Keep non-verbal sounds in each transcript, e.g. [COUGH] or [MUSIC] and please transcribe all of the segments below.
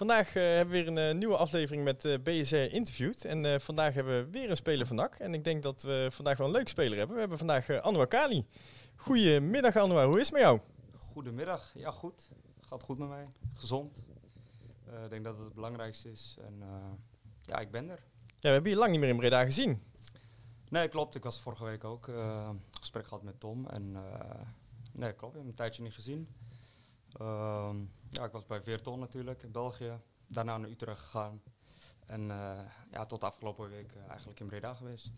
Vandaag eh, hebben we weer een eh, nieuwe aflevering met eh, BSR Interviewed. En vandaag hebben we weer een speler van NAC. En ik denk dat we vandaag wel een leuk speler hebben. We hebben vandaag Anwar Kali. Goedemiddag Anwar, hoe is het met jou? Goedemiddag, ja goed. Gaat goed met mij, gezond. Ik denk dat het het belangrijkste is. En ja, ik ben er. Ja, we hebben je lang niet meer in Breda gezien. Nee, klopt. Ik was vorige week ook gesprek gehad met Tom. En nee, klopt. Ik heb hem een tijdje niet gezien. Ehm, ja, ik was bij Veerton natuurlijk in België. Daarna naar Utrecht gegaan. En eh, ja, tot afgelopen week eh, eigenlijk in Breda geweest.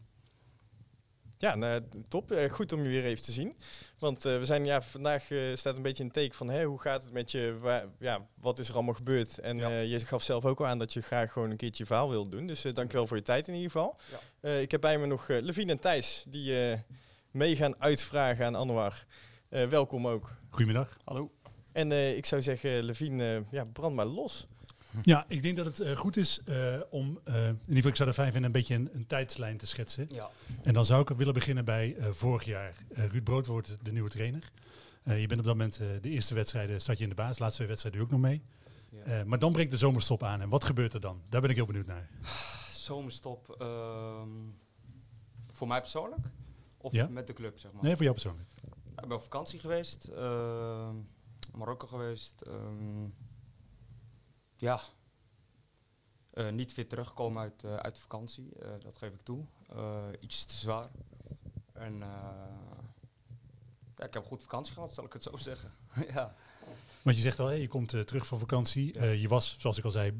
Ja, nou, top. Eh, goed om je weer even te zien. Want eh, we zijn, ja, vandaag eh, staat een beetje een teken van hè, hoe gaat het met je, Waar- ja, wat is er allemaal gebeurd? En Ja. eh, je gaf zelf ook al aan dat je graag gewoon een keertje je verhaal wil doen. Dus eh, dankjewel voor je tijd in ieder geval. Ja. Eh, ik heb bij me nog uh, Levine en Thijs die eh, mee gaan uitvragen aan Anwar. Eh, welkom ook. Goedemiddag. Hallo. En eh, ik zou zeggen, Levine, eh, ja, brand maar los. Ja, ik denk dat het eh, goed is eh, om, eh, in ieder geval ik zou er vijf in, een beetje een, een tijdslijn te schetsen. Ja. En dan zou ik willen beginnen bij eh, vorig jaar. Ruud Brood wordt de nieuwe trainer. Eh, je bent op dat moment eh, de eerste wedstrijden, start je in de baas. De laatste twee wedstrijden doe je ook nog mee. ja. Eh, maar dan breekt de zomerstop aan. En wat gebeurt er dan? Daar ben ik heel benieuwd naar. Zomerstop. ehm, voor mij persoonlijk? Of Ja. met de club, zeg maar? Nee, voor jou persoonlijk. Ik ben op vakantie geweest, ehm, Marokko geweest. ehm, ja, Eh, niet fit teruggekomen uit, eh, uit vakantie, eh, dat geef ik toe. Iets te zwaar. En ja, ik heb een goed vakantie gehad, zal ik het zo [LAUGHS] zeggen. ja. Want je zegt al, hé, je komt terug van vakantie. Je was, zoals ik al zei,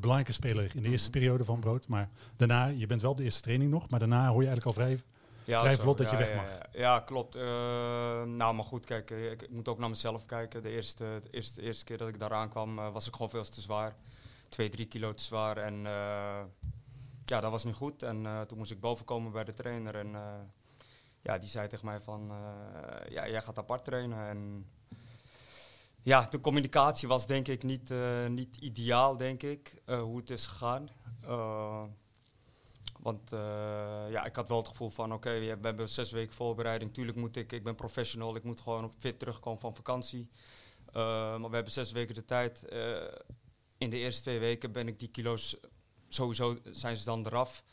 belangrijke speler in de eerste Mhm. periode van Brood. Maar daarna, je bent wel op de eerste training nog. Maar daarna hoor je eigenlijk al vrij Ja, Vrij vlot dat je weg mag. Ja, klopt. Eh, nou, maar goed, kijk, eh, ik, ik moet ook naar mezelf kijken. De eerste, de eerste, de eerste keer dat ik daar aankwam, eh, was ik gewoon veel te zwaar. Twee, drie kilo te zwaar. En ja, dat was niet goed. En toen moest ik boven komen bij de trainer. En ja, die zei tegen mij van, ja, jij gaat apart trainen. En ja, de communicatie was denk ik niet, niet ideaal, denk ik, hoe het is gegaan. Want eh, ja, ik had wel het gevoel van, oké, we hebben zes weken voorbereiding. Tuurlijk moet ik, ik ben professional, ik moet gewoon op fit terugkomen van vakantie. Eh, maar we hebben zes weken de tijd. Eh, in de eerste twee weken ben ik die kilo's, sowieso zijn ze dan eraf.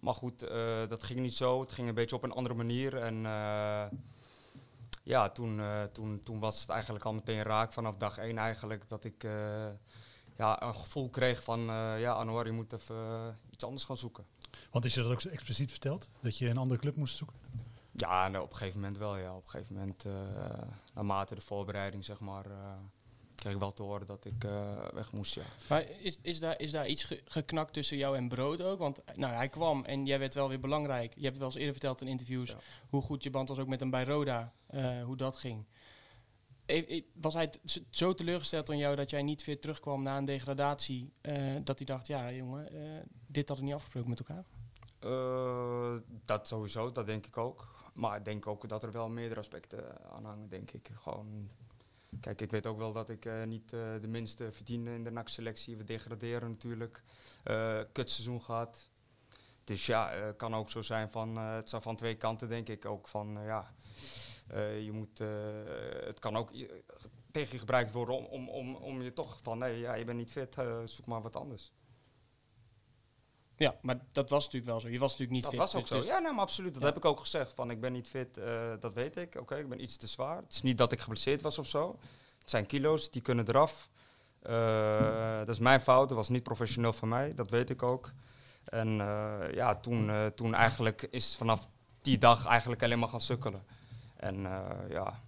Maar goed, dat ging niet zo. Het ging een beetje op een andere manier. En ja, toen, toen, toen was het eigenlijk al meteen raak vanaf dag één eigenlijk. Dat ik ja, een gevoel kreeg van, ja Anwar, je moet even iets anders gaan zoeken. Want is je dat ook zo expliciet verteld? Dat je een andere club moest zoeken? Ja, nou, op een gegeven moment wel, ja. Op een gegeven moment, eh, naarmate de voorbereiding, zeg maar, eh, kreeg ik wel te horen dat ik eh, weg moest, ja. Maar is, is, daar, is daar iets ge- geknakt tussen jou en Brood ook? Want nou, hij kwam en jij werd wel weer belangrijk. Je hebt het wel eens eerder verteld in interviews Ja. hoe goed je band was ook met hem bij Roda, eh, hoe dat ging. Was hij zo teleurgesteld aan jou dat jij niet weer terugkwam na een degradatie, eh, dat hij dacht, ja jongen, eh, dit hadden we niet afgesproken met elkaar? Eh, dat sowieso, dat denk ik ook. Maar ik denk ook dat er wel meerdere aspecten aan hangen, denk ik. Gewoon, kijk, ik weet ook wel dat ik niet de minste verdiende in de NAC-selectie. We degraderen natuurlijk. Kutseizoen gehad. Dus ja, kan ook zo zijn van, het zijn van twee kanten, denk ik. Ook van, ja, eh, je moet, eh, het kan ook tegen je gebruikt worden om, om, om, om je toch van, nee, ja, je bent niet fit, eh, zoek maar wat anders. Ja, maar dat was natuurlijk wel zo. Je was natuurlijk niet Dat fit. was ook dus- zo. dus- ja, nee, maar absoluut. Dat Ja. heb ik ook gezegd. Van, ik ben niet fit, dat weet ik. Oké, ik ben iets te zwaar. Het is niet dat ik geblesseerd was of zo. Het zijn kilo's, die kunnen eraf. Eh, dat is mijn fout. Dat was niet professioneel van mij. Dat weet ik ook. En ja, toen, toen eigenlijk is het vanaf die dag eigenlijk alleen maar gaan sukkelen. En eh, ja,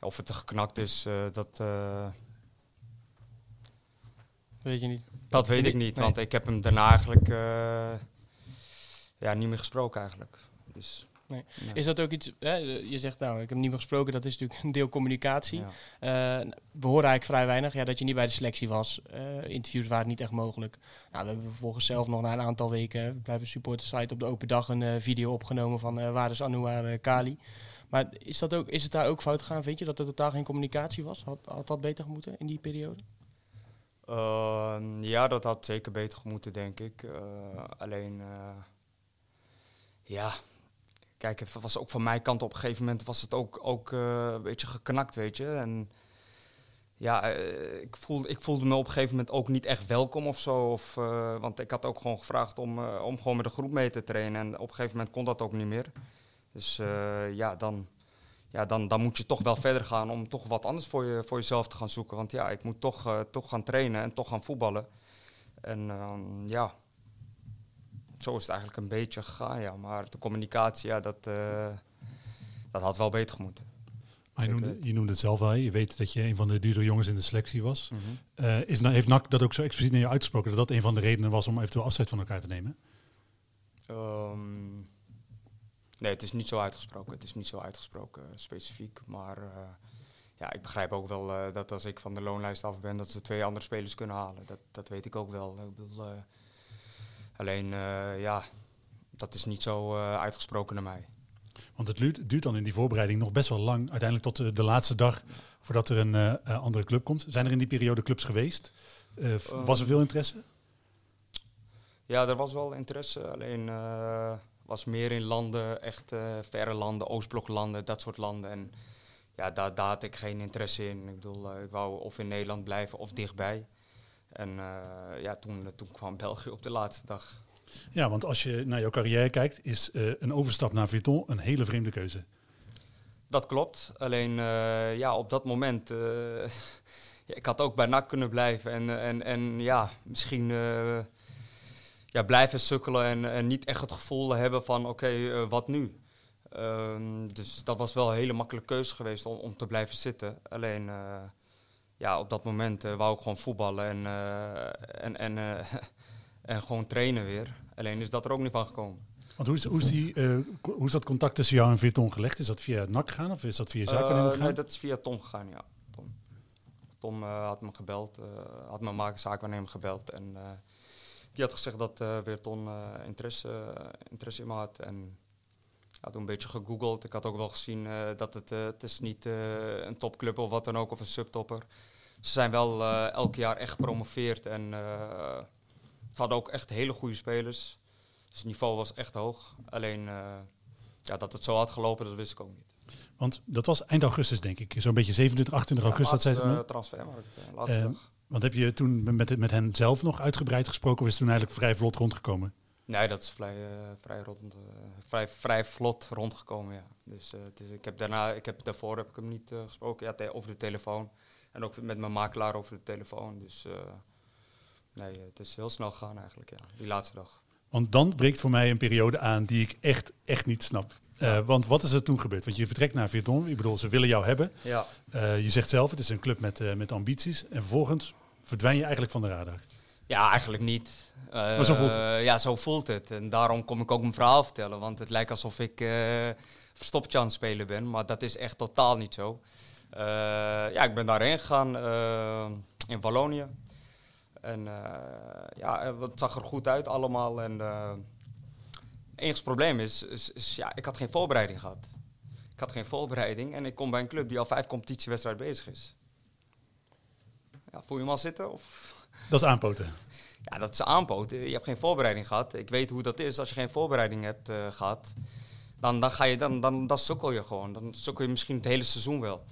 of het er geknakt is, eh, dat, eh, Weet je niet. dat weet ik Nee. niet. Want ik heb hem daarna eigenlijk ja, niet meer gesproken eigenlijk. Dus, Nee. Is dat ook iets, hè, je zegt nou, ik heb niet meer gesproken, dat is natuurlijk [LAUGHS] een deel communicatie. Ja. Eh, we horen eigenlijk vrij weinig ja, dat je niet bij de selectie was. Eh, interviews waren niet echt mogelijk. Nou, we hebben vervolgens zelf nog na een aantal weken, we blijven supporter site op de open dag, een eh, video opgenomen van waar is Anouar Kali. Maar is, dat ook, is het daar ook fout gegaan, vind je, dat er totaal geen communicatie was? Had, had dat beter gemoeten in die periode? Ehm, ja, dat had zeker beter moeten, denk ik. Alleen, ja, kijk, het was ook van mijn kant op een gegeven moment was het ook, ook eh, een beetje geknakt, weet je. En ja, eh, ik, voelde, ik voelde me op een gegeven moment ook niet echt welkom of zo. Of, eh, want ik had ook gewoon gevraagd om, om gewoon met de groep mee te trainen. En op een gegeven moment kon dat ook niet meer. Dus ja, dan, ja dan, dan moet je toch wel verder gaan om toch wat anders voor, je, voor jezelf te gaan zoeken. Want ja, ik moet toch, toch gaan trainen en toch gaan voetballen. En ehm, ja, zo is het eigenlijk een beetje gegaan, ja. Maar de communicatie, ja, dat, eh, dat had wel beter moeten. Maar je noemde, je noemde het zelf al, je weet dat je een van de duurdere jongens in de selectie was. Is, nou- heeft NAC dat ook zo expliciet naar je uitgesproken, dat dat een van de redenen was om eventueel afscheid van elkaar te nemen? Ehm, nee, het is niet zo uitgesproken. Het is niet zo uitgesproken eh, specifiek. Maar ja, ik begrijp ook wel dat als ik van de loonlijst af ben, dat ze twee andere spelers kunnen halen. Dat, dat weet ik ook wel. Ik bedoel, alleen, eh, ja, dat is niet zo eh, uitgesproken naar mij. Want het duurt, dan in die voorbereiding nog best wel lang, uiteindelijk tot de, de laatste dag voordat er een eh, eh, andere club komt. Zijn er in die periode clubs geweest? Eh, v- was er veel interesse? Ja, er was wel interesse. Alleen eh, was meer in landen, echt eh, verre landen, Oostbloklanden, dat soort landen. En ja, daar, daar had ik geen interesse in. Ik bedoel, eh, ik wou of in Nederland blijven of dichtbij. En eh, ja, toen, toen kwam België op de laatste dag. Ja, want als je naar jouw carrière kijkt, is eh, een overstap naar Vuitton een hele vreemde keuze. Dat klopt. Alleen eh, ja, op dat moment. eh, [LAUGHS] ik had ook bij NAC kunnen blijven. En, eh, en, en ja, misschien eh, ja, blijven sukkelen en, en niet echt het gevoel hebben van oké, eh, wat nu? Ehm, dus dat was wel een hele makkelijke keuze geweest om, om te blijven zitten. Alleen eh, ja, op dat moment eh, wou ik gewoon voetballen en, eh, en, en, eh, [LAUGHS] en gewoon trainen weer. Alleen is dat er ook niet van gekomen. Want hoe is, hoe is, die, hoe is dat contact tussen jou en Vuitton gelegd? Is dat via NAC gegaan of is dat via zaakwaarnemer Eh, gegaan? nee, dat is via Tom gegaan, ja. Tom, Tom had me gebeld, had mijn maken zaakwaarnemer gebeld. En die had gezegd dat Weerton eh, interesse, interesse in me had. En had toen een beetje gegoogeld. Ik had ook wel gezien eh, dat het, eh, het is niet eh, een topclub of wat dan ook, of een subtopper. Ze zijn wel elk jaar echt gepromoveerd. En ze hadden ook echt hele goede spelers. Dus het niveau was echt hoog. Alleen ja, dat het zo had gelopen, dat wist ik ook niet. Want dat was eind augustus, denk ik. Zo'n beetje 27, 28 augustus. Ja, dat zei laatste, ze me. eh, transfermarkt, laatste Eh, dag. Want heb je toen met, met hen zelf nog uitgebreid gesproken of is het toen eigenlijk vrij vlot rondgekomen? Nee, dat is vrij, eh, vrij, rond, eh, vrij, vrij vlot rondgekomen, ja. Dus eh, het is, ik heb daarna, ik heb, daarvoor heb ik hem niet gesproken, ja, te- over de telefoon. En ook met mijn makelaar over de telefoon. Dus nee, het is heel snel gegaan eigenlijk, ja, die laatste dag. Want dan breekt voor mij een periode aan die ik echt, echt niet snap. Want wat is er toen gebeurd? Want je vertrekt naar Vuitton. Ik bedoel, ze willen jou hebben. Ja. Je zegt zelf, het is een club met, met ambities. En vervolgens verdwijn je eigenlijk van de radar. Ja, eigenlijk niet. Maar zo voelt het. Eh, Ja, zo voelt het. En daarom kom ik ook mijn verhaal vertellen. Want het lijkt alsof ik eh aan het spelen ben. Maar dat is echt totaal niet zo. Eh, ja, ik ben daarheen gegaan eh, in Wallonië. En eh, ja, het zag er goed uit allemaal. En eh, het enige probleem is, is, is, ja, ik had geen voorbereiding gehad. Ik had geen voorbereiding en ik kom bij een club die al vijf competitiewedstrijden bezig is. Ja, voel je hem al zitten? Of? Dat is aanpoten. Ja, dat is aanpoten. Je hebt geen voorbereiding gehad. Ik weet hoe dat is. Als je geen voorbereiding hebt eh, gehad, dan, dan, ga je, dan, dan, dan sukkel je gewoon. Dan sukkel je misschien het hele seizoen wel.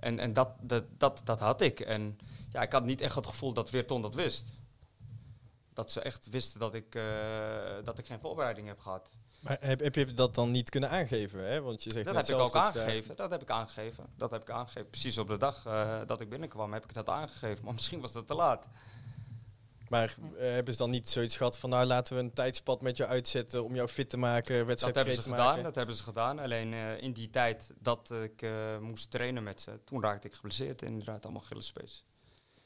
En, en dat, dat, dat, dat had ik. En ja, ik had niet echt het gevoel dat Weerton dat wist. Dat ze echt wisten dat ik, eh, dat ik geen voorbereiding heb gehad. Maar heb, heb je dat dan niet kunnen aangeven? Hè? Want je zegt Dat heb ik ook dat je daar- aangegeven. Dat heb ik aangegeven. Dat heb ik aangegeven. Precies op de dag eh, dat ik binnenkwam heb ik dat aangegeven. Maar [LAUGHS] misschien was dat te laat. Maar eh, hebben ze dan niet zoiets gehad van, nou laten we een tijdspad met jou uitzetten om jou fit te maken, Dat wedstrijd hebben ze gedaan, maken? dat hebben ze gedaan. Alleen eh, in die tijd dat ik eh, moest trainen met ze, toen raakte ik geblesseerd. Inderdaad, allemaal Gillespace.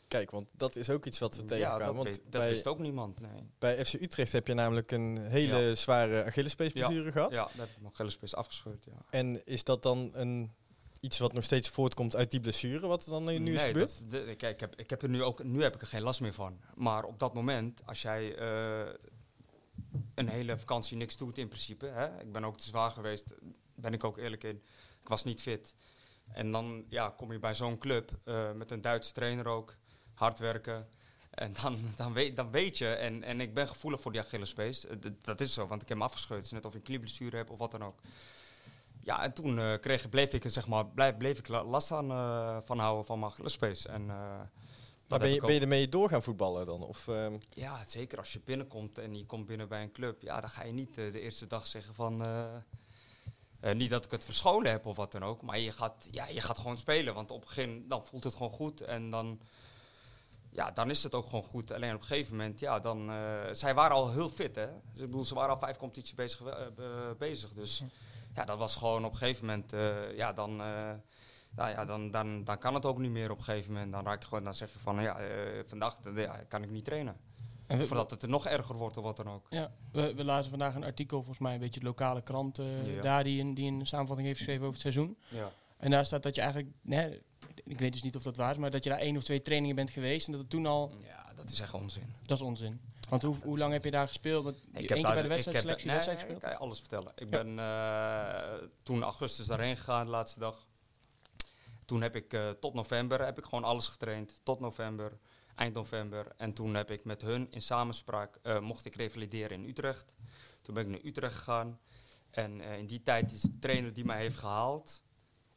Kijk, want dat is ook iets wat we Ja, tegenkwamen. dat, want weet- dat bij, wist ook niemand. Nee. bij FC Utrecht heb je namelijk een hele Ja. zware Achillespeesblessure gehad. Ja, daar heb ik mijn Gillespace afgescheurd. Ja. En is dat dan een, iets wat nog steeds voortkomt uit die blessure, wat er dan nu is Nee, gebeurd? dat- de- kijk, ik heb, ik heb er nu ook, nu heb ik er geen last meer van. Maar op dat moment, als jij eh, een hele vakantie niks doet in principe, hè, ik ben ook te zwaar geweest, ben ik ook eerlijk in, ik was niet fit. En dan ja, kom je bij zo'n club eh, met een Duitse trainer ook, hard werken. En dan, dan, weet, dan weet je, en, en ik ben gevoelig voor die Achillespees. Eh, d- dat is zo, want ik heb hem afgescheurd. Het is net of ik een knieblessure heb of wat dan ook. Ja, en toen eh, kreeg, bleef ik, er, zeg maar, blijf, bleef ik la- last aan, eh, van houden van mijn Achillespees. En, eh, Maar ben je, ben je ermee door gaan voetballen dan? Of, ehm, Ja, zeker als je binnenkomt en je komt binnen bij een club. Ja, dan ga je niet de eerste dag zeggen van... eh, eh, niet dat ik het verscholen heb of wat dan ook. Maar je gaat, ja, je gaat gewoon spelen. Want op een gegeven moment dan voelt het gewoon goed. En dan, ja, dan is het ook gewoon goed. Alleen op een gegeven moment, ja, dan... eh, zij waren al heel fit, hè. Dus, ik bedoel, ze waren al vijf competities bezig. bezig dus ja, dat was gewoon op een gegeven moment... eh, ja, dan... eh, nou ja, dan, dan, dan kan het ook niet meer op een gegeven moment. Dan raak je gewoon, dan zeg je van, ja, eh, vandaag ja, kan ik niet trainen. En we, Voordat het er nog erger wordt of wat dan ook. ja, we, we lazen vandaag een artikel, volgens mij een beetje de lokale krant Ja. daar, die een, die een samenvatting heeft geschreven over het seizoen. Ja. En daar staat dat je eigenlijk, nee, ik weet dus niet of dat waar is, maar dat je daar één of twee trainingen bent geweest en dat het toen al, ja, dat is echt onzin. dat is onzin. Want hoe, hoe lang heb je daar gespeeld? Want één keer bij de wedstrijdselectie nee, wedstrijd gespeeld? ik kan je alles vertellen. Ik ben eh, toen augustus daarheen gegaan, de laatste dag. Toen heb ik eh, tot november heb ik gewoon alles getraind. Tot november, eind november. En toen heb ik met hun in samenspraak, eh, mocht ik revalideren in Utrecht. Toen ben ik naar Utrecht gegaan. En eh, in die tijd is de trainer die mij heeft gehaald,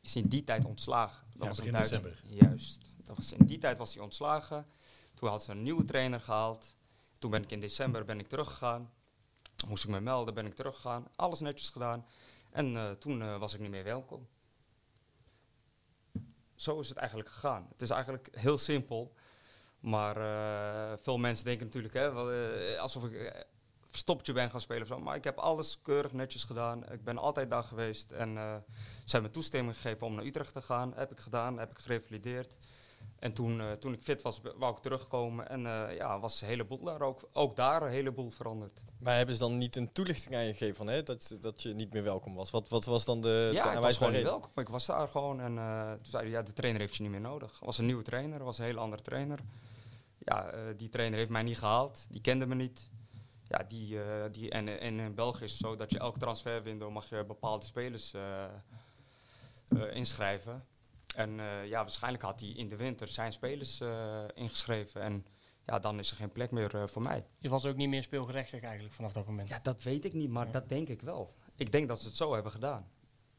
is in die tijd ontslagen. Dat Ja, was Duitser. december. Juist. Dat was, in die tijd was hij ontslagen. Toen had ze een nieuwe trainer gehaald. Toen ben ik in december ben ik teruggegaan. Moest ik me melden, ben ik teruggegaan. Alles netjes gedaan. En eh, toen eh, was ik niet meer welkom. Zo is het eigenlijk gegaan. Het is eigenlijk heel simpel. Maar eh, veel mensen denken natuurlijk hè, alsof ik verstoppertje ben gaan spelen of zo. Maar ik heb alles keurig netjes gedaan. Ik ben altijd daar geweest. En ze hebben me toestemming gegeven om naar Utrecht te gaan. Heb ik gedaan, heb ik gerevalideerd. En toen, eh, toen ik fit was, wou ik terugkomen. En eh, ja, was een heleboel daar ook, ook daar een heleboel veranderd. maar hebben ze dan niet een toelichting aan je gegeven van, hè, dat, dat je niet meer welkom was? Wat, wat was dan de, de ja, ik was gewoon niet welkom. Ik was daar gewoon en eh, toen zei hij, ja, de trainer heeft je niet meer nodig. Was een nieuwe trainer, er was een hele andere trainer. Ja, die trainer heeft mij niet gehaald, die kende me niet. Ja, die, die, en, en in België is het zo dat je elk transferwindow mag je bepaalde spelers inschrijven. En eh, ja, waarschijnlijk had hij in de winter zijn spelers eh, ingeschreven. En ja, dan is er geen plek meer eh, voor mij. Je was ook niet meer speelgerechtig eigenlijk vanaf dat moment. Ja, dat weet ik niet, maar Ja. dat denk ik wel. Ik denk dat ze het zo hebben gedaan.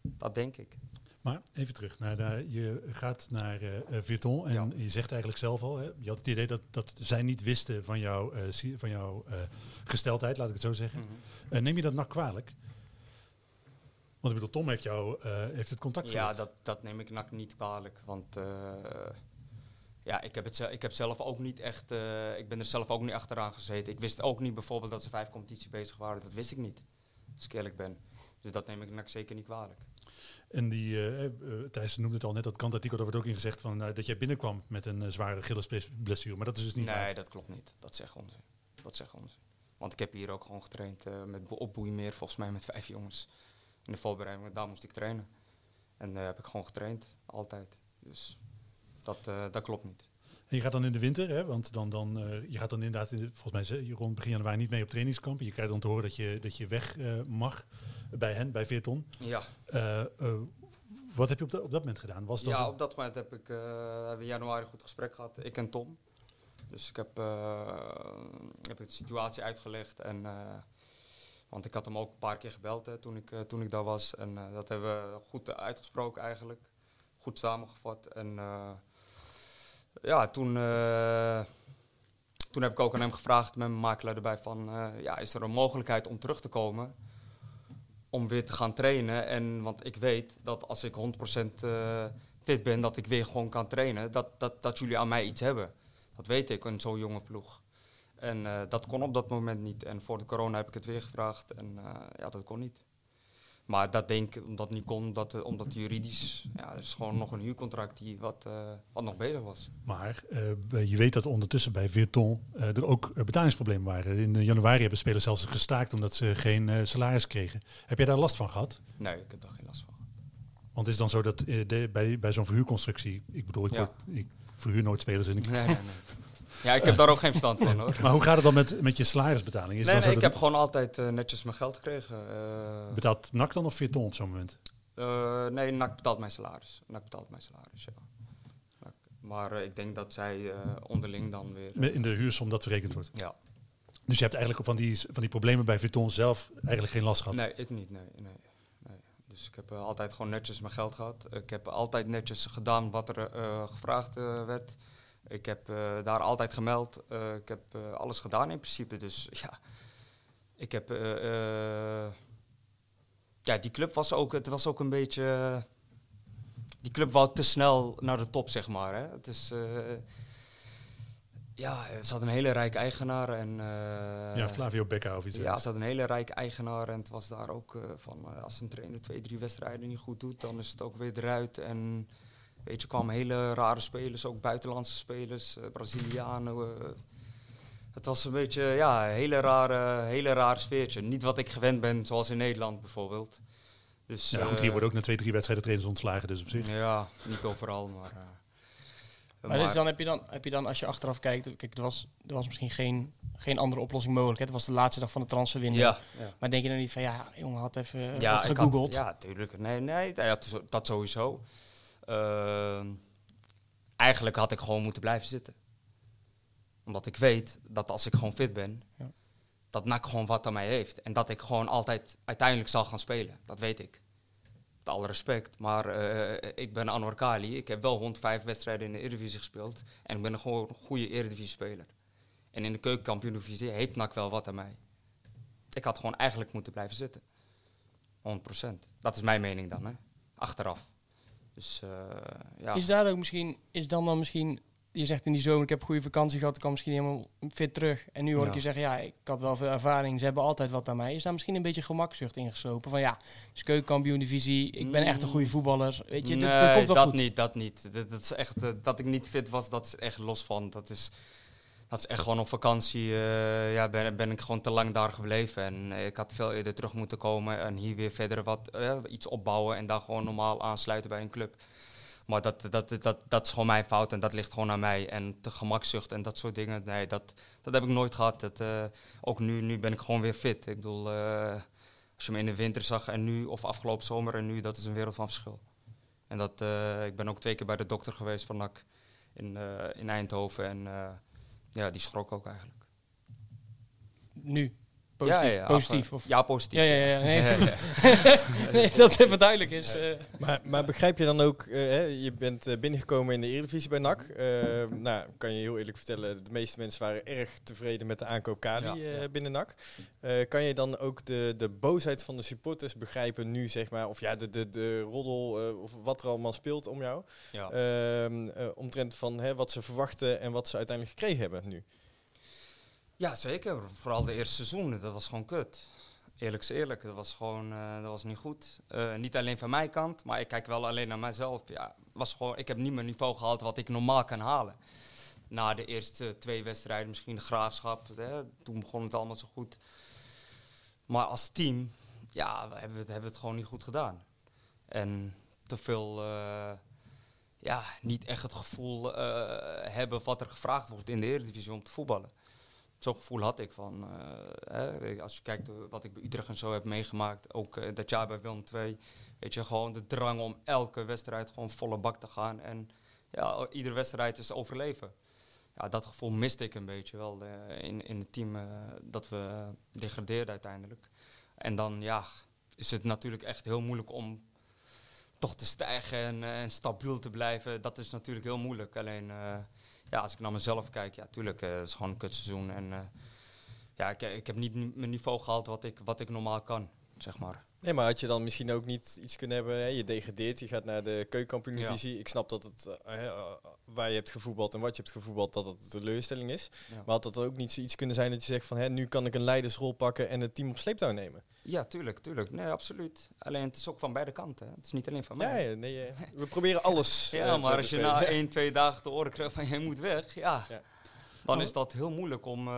Dat denk ik. Maar even terug naar daar. Je gaat naar Virton en Ja. je zegt eigenlijk zelf al, hè, je had het idee dat, dat zij niet wisten van, jou, eh, van jouw eh, gesteldheid, laat ik het zo zeggen. Mhm. Eh, neem je dat nou kwalijk? Want ik bedoel, Tom heeft, jou, eh, heeft het contact Ja, gelegd. dat, dat neem ik nak niet kwalijk. Want eh, ja, ik heb, het, ik heb zelf ook niet echt. eh, ik ben er zelf ook niet achteraan gezeten. Ik wist ook niet bijvoorbeeld dat ze vijf competities bezig waren. Dat wist ik niet. Als ik eerlijk ben. Dus dat neem ik nak zeker niet kwalijk. En die, Thijs noemde het al net, dat kantartikel, daar wordt ook in gezegd van, dat jij binnenkwam met een zware Achillesblessure. Maar dat is dus niet nee, waar. dat klopt niet. Dat echt onzin. Dat echt onzin. Want ik heb hier ook gewoon getraind met op Boeimeer, volgens mij met vijf jongens. In de voorbereiding, daar moest ik trainen. En daar heb ik gewoon getraind, altijd. Dus dat, eh, dat klopt niet. En je gaat dan in de winter, hè, want dan, dan, eh, je gaat dan inderdaad, in de- volgens mij ze- je rond begin januari niet mee op trainingskamp. Je krijgt dan te horen dat je, dat je weg eh, mag bij hen, bij Veerton. Ja, Eh, eh, wat heb je op, dat op dat moment gedaan? Was dat ja zo- op dat moment heb ik eh, hebben we in januari een goed gesprek gehad, ik en Tom. Dus ik heb, eh, heb ik de situatie uitgelegd. En, eh, want ik had hem ook een paar keer gebeld toen, ik, eh, toen ik daar was. En eh, dat hebben we goed uitgesproken eigenlijk. Goed samengevat. En eh, ja, toen, eh, toen heb ik ook aan hem gevraagd met mijn makelaar erbij van... eh, ja, is er een mogelijkheid om terug te komen? Om weer te gaan trainen. En, want ik weet dat als ik 100% eh, fit ben, dat ik weer gewoon kan trainen. Dat, dat, dat jullie aan mij iets hebben. Dat weet ik, in zo'n jonge ploeg. En eh, dat kon op dat moment niet. En voor de corona heb ik het weer gevraagd. En eh, ja, dat kon niet. Maar dat denk ik, omdat het niet kon, omdat, eh, omdat juridisch... Ja, er is gewoon nog een huurcontract die wat, wat nog bezig was. Maar je weet dat ondertussen bij Veerton eh, er ook betalingsproblemen waren. In januari hebben spelers zelfs gestaakt omdat ze geen salaris kregen. Heb jij daar last van gehad? Nee, ik heb daar geen last van. Want het is dan zo dat de, bij, bij zo'n verhuurconstructie, ik bedoel, ik, Ja. word- ik verhuur nooit spelers en ik Nee, nee, nee. Ja, ik heb daar ook geen verstand van hoor. Maar hoe gaat het dan met, met je salarisbetaling? Is nee, nee, ik heb gewoon altijd eh, netjes mijn geld gekregen. eh. betaalt NAC dan of Veerton op zo'n moment? Eh, nee, NAC betaalt mijn salaris. NAC betaalt mijn salaris, ja. NAC. Maar ik denk dat zij onderling dan weer... In de huursom dat verrekend wordt. ja. Dus je hebt eigenlijk van die, van die problemen bij Veerton zelf eigenlijk geen last gehad. Nee, ik niet, nee. nee, nee. Dus ik heb altijd gewoon netjes mijn geld gehad. Ik heb altijd netjes gedaan wat er gevraagd werd. Ik heb eh, daar altijd gemeld. Eh, ik heb eh, alles gedaan in principe. Dus [LAUGHS] ja, ik heb... ja, die club was ook... Het was ook een beetje... die club wou te snel naar de top, zeg maar. Hè. Het is... ja, ze had een hele rijke eigenaar en... ja, Flavio Becca of iets. ja, ze had een hele rijke eigenaar en het was daar ook van als een trainer twee, drie wedstrijden niet goed doet, dan is het ook weer eruit. En weet je, kwamen hele rare spelers, ook buitenlandse spelers, eh, Brazilianen. eh. het was een beetje, ja, een hele rare, hele rare sfeertje. Niet wat ik gewend ben, zoals in Nederland bijvoorbeeld. Dus, ja, goed, eh, hier worden ook na twee, drie wedstrijden trainers ontslagen, dus op zich. Ja, niet overal, maar... eh, Maar, dus dan heb je dan, heb je dan, als je achteraf kijkt, kijk, er was, er was misschien geen, geen andere oplossing mogelijk. Hè? Het was de laatste dag van de transferwindow. ja, ja. Maar denk je dan niet van, ja, jongen, had even ja, ik had- gegoogeld. ja, tuurlijk. Nee, nee dat, dat- dat sowieso. Ehm, eigenlijk had ik gewoon moeten blijven zitten. Omdat ik weet dat als ik gewoon fit ben, Ja. dat NAC gewoon wat aan mij heeft. En dat ik gewoon altijd uiteindelijk zal gaan spelen. Dat weet ik. Met alle respect. Maar eh, ik ben Anwar Kali. Ik heb wel 105 wedstrijden in de Eredivisie gespeeld. En ik ben een gewoon een goede Eredivisie-speler. En in de keukenkampioen-divisie heeft NAC wel wat aan mij. Ik had gewoon eigenlijk moeten blijven zitten. 100%. Dat is mijn mening dan, hè. Achteraf. Dus eh, ja. Is daar ook misschien, is dan dan misschien, je zegt in die zomer, ik heb goede vakantie gehad, ik kwam misschien helemaal fit terug. En nu hoor ik je zeggen, ja, ik had wel veel ervaring, ze hebben altijd wat aan mij. Is daar misschien een beetje gemakzucht ingeslopen? Van ja, is keukenkampioen divisie, ik ben echt een goede voetballer. Weet je, nee, dat, dat komt wel dat goed. niet, dat niet. Dat, dat is echt, eh, dat ik niet fit was, dat is echt los van. Dat is, dat is echt gewoon op vakantie. eh, ja, ben, ben ik gewoon te lang daar gebleven. En eh, ik had veel eerder terug moeten komen en hier weer verder wat, eh, iets opbouwen en dan gewoon normaal aansluiten bij een club. Maar dat, dat, dat, dat is gewoon mijn fout en dat ligt gewoon aan mij. En de gemakzucht en dat soort dingen, nee, dat, dat heb ik nooit gehad. Dat, ook nu, nu ben ik gewoon weer fit. Ik bedoel, als je me in de winter zag en nu, of afgelopen zomer en nu, dat is een wereld van verschil. En dat, ik ben ook twee keer bij de dokter geweest van NAC in, in Eindhoven. En ja, die schrok ook eigenlijk. Nu, positief, ja, ja, ja, positief. af- Of, ja, positief. Ja, ja, ja, [LAUGHS] nee. ja, ja. [LAUGHS] nee, dat even duidelijk is. eh. Maar, maar begrijp je dan ook, eh, hè, je bent eh, binnengekomen in de Eredivisie bij NAC. Nou, kan je heel eerlijk vertellen, de meeste mensen waren erg tevreden met de aankoop Kali eh, binnen NAC. Eh, kan je dan ook de, de boosheid van de supporters begrijpen nu, zeg maar, of ja, de, de, de roddel eh, of wat er allemaal speelt om jou? Ja. Ehm, eh, omtrent van hè, wat ze verwachten en wat ze uiteindelijk gekregen hebben nu. Ja, zeker. Vooral de eerste seizoenen, dat was gewoon kut. Eerlijk is eerlijk, dat was gewoon eh, dat was niet goed. Eh, niet alleen van mijn kant, maar ik kijk wel alleen naar mijzelf. Ja, was gewoon, ik heb niet mijn niveau gehaald wat ik normaal kan halen. Na de eerste twee wedstrijden, misschien de graafschap, hè, toen begon het allemaal zo goed. Maar als team, ja, we hebben, het, hebben het gewoon niet goed gedaan. En te veel, eh, ja, niet echt het gevoel hebben wat er gevraagd wordt in de Eredivisie om te voetballen zo'n gevoel had ik van, eh, hè, als je kijkt wat ik bij Utrecht en zo heb meegemaakt, ook eh, dat jaar bij Willem II, weet je, gewoon de drang om elke wedstrijd gewoon volle bak te gaan en ja, iedere wedstrijd is overleven. Ja, dat gevoel miste ik een beetje wel eh, in, in het team dat we degradeerden uiteindelijk. En dan ja, is het natuurlijk echt heel moeilijk om toch te stijgen en, en stabiel te blijven. Dat is natuurlijk heel moeilijk. Alleen ja, als ik naar mezelf kijk, ja, tuurlijk, eh, het is gewoon een kutseizoen. En eh, ja, ik, ik heb niet ni- mijn niveau gehaald wat ik, wat ik normaal kan, zeg maar. Nee, maar had je dan misschien ook niet iets kunnen hebben, hè? je degradeert, je gaat naar de keukenkampioen-divisie. Ik snap dat het, eh, eh, waar je hebt gevoetbald en wat je hebt gevoetbald, dat het een teleurstelling is. Ja. Maar had dat ook niet zoiets kunnen zijn dat je zegt van, hè, nu kan ik een leidersrol pakken en het team op sleeptouw nemen? Ja, tuurlijk, tuurlijk. Nee, absoluut. Alleen het is ook van beide kanten. hè. Het is niet alleen van Ja, mij. ja, nee, eh, we proberen [LAUGHS] alles. Ja, maar als je na [LAUGHS] één, twee dagen te horen krijgt van je moet weg, ja, Ja. dan is dat heel moeilijk om...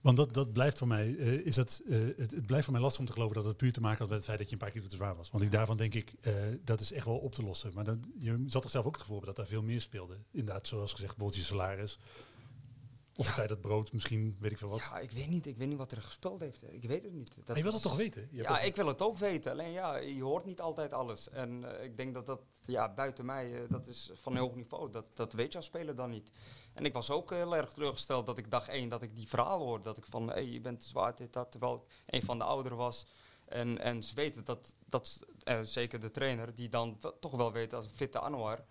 Want dat, dat blijft voor mij, eh, is dat, eh, het, blijft voor mij lastig om te geloven dat het puur te maken had met het feit dat je een paar kilo te zwaar was. Want ik daarvan denk ik, eh, dat is echt wel op te lossen. Maar dan, je zat er zelf ook het gevoel dat daar veel meer speelde. Inderdaad, zoals gezegd, bijvoorbeeld je salaris. Of het feit dat brood, misschien, weet ik veel wat. ja, ik weet niet. Ik weet niet wat er gespeeld heeft. Ik weet het niet. Dat je wil dat toch weten? Je Ja, ik wil het ook weten. Alleen ja, je hoort niet altijd alles. En eh, ik denk dat dat, ja, buiten mij, eh, dat is van heel hoog niveau. Dat, dat weet je als speler dan niet. En ik was ook heel erg teleurgesteld dat ik dag één, dat ik die verhaal hoorde. Dat ik van, hé, je bent zwaar, dit, dat. Terwijl ik een van de ouderen was. En, en ze weten dat, dat eh, zeker de trainer, die dan toch wel weet als een fitte Anwar,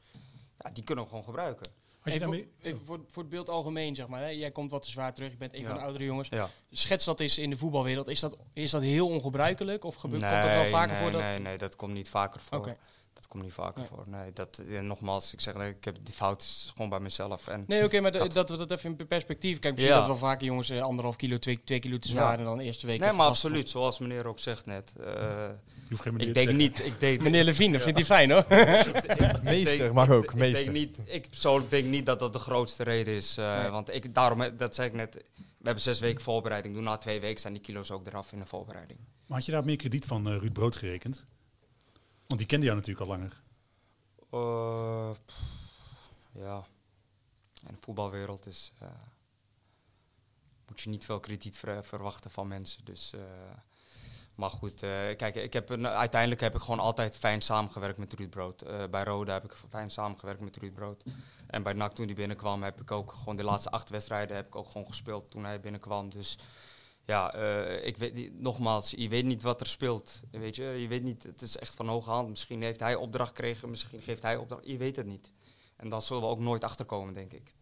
ja, die kunnen we gewoon gebruiken. Had je Even, daarmee, voor, even voor, voor het beeld algemeen, zeg maar. Hè. Jij komt wat te zwaar terug, je bent een Ja. van de oudere jongens. Ja. Schets dat eens in de voetbalwereld. Is dat, is dat heel ongebruikelijk? Of gebeurt, komt dat wel vaker nee, voor? Dat, Nee, nee, dat komt niet vaker voor. Dat komt niet vaker Nee. voor. Nee, dat, eh, nogmaals, ik zeg, ik heb die fout gewoon bij mezelf. En Nee, oké, maar [LAUGHS] Dat- dat, we dat even in perspectief Kijk, misschien Ja. dat wel vaker jongens eh, anderhalf kilo, twee, twee kilo te Ja. zwaar en dan de eerste week. nee, maar absoluut, zoals meneer ook zegt net. eh, hoeft geen meneer ik denk niet, ik denk, Meneer Levine, dat vindt hij fijn hoor. [LAUGHS] ik [LAUGHS] Meester mag ik- ook, Ik, meester. denk niet, ik persoonlijk denk niet dat dat de grootste reden is. eh, Nee. Want ik, daarom, eh, dat zei ik net, we hebben zes weken voorbereiding. Doe na twee weken zijn die kilo's ook eraf in de voorbereiding. Maar had je daar meer krediet van eh, Ruud Brood gerekend? Want die kende jou natuurlijk al langer. Eh, pff, ja, in de voetbalwereld is, eh, moet je niet veel krediet ver- verwachten van mensen. Dus, eh, maar goed, eh, kijk, ik heb uiteindelijk heb ik gewoon altijd fijn samengewerkt met Ruud Brood. Eh, bij Roda heb ik fijn samengewerkt met Ruud Brood. En bij NAC toen hij binnenkwam heb ik ook gewoon de laatste acht wedstrijden heb ik ook gewoon gespeeld toen hij binnenkwam. Dus ja, eh, ik weet nogmaals, je weet niet wat er speelt. Weet je, je weet niet, het is echt van hoge hand. Misschien heeft hij opdracht gekregen, misschien geeft hij opdracht. Je weet het niet. En daar zullen we ook nooit achter komen, denk ik.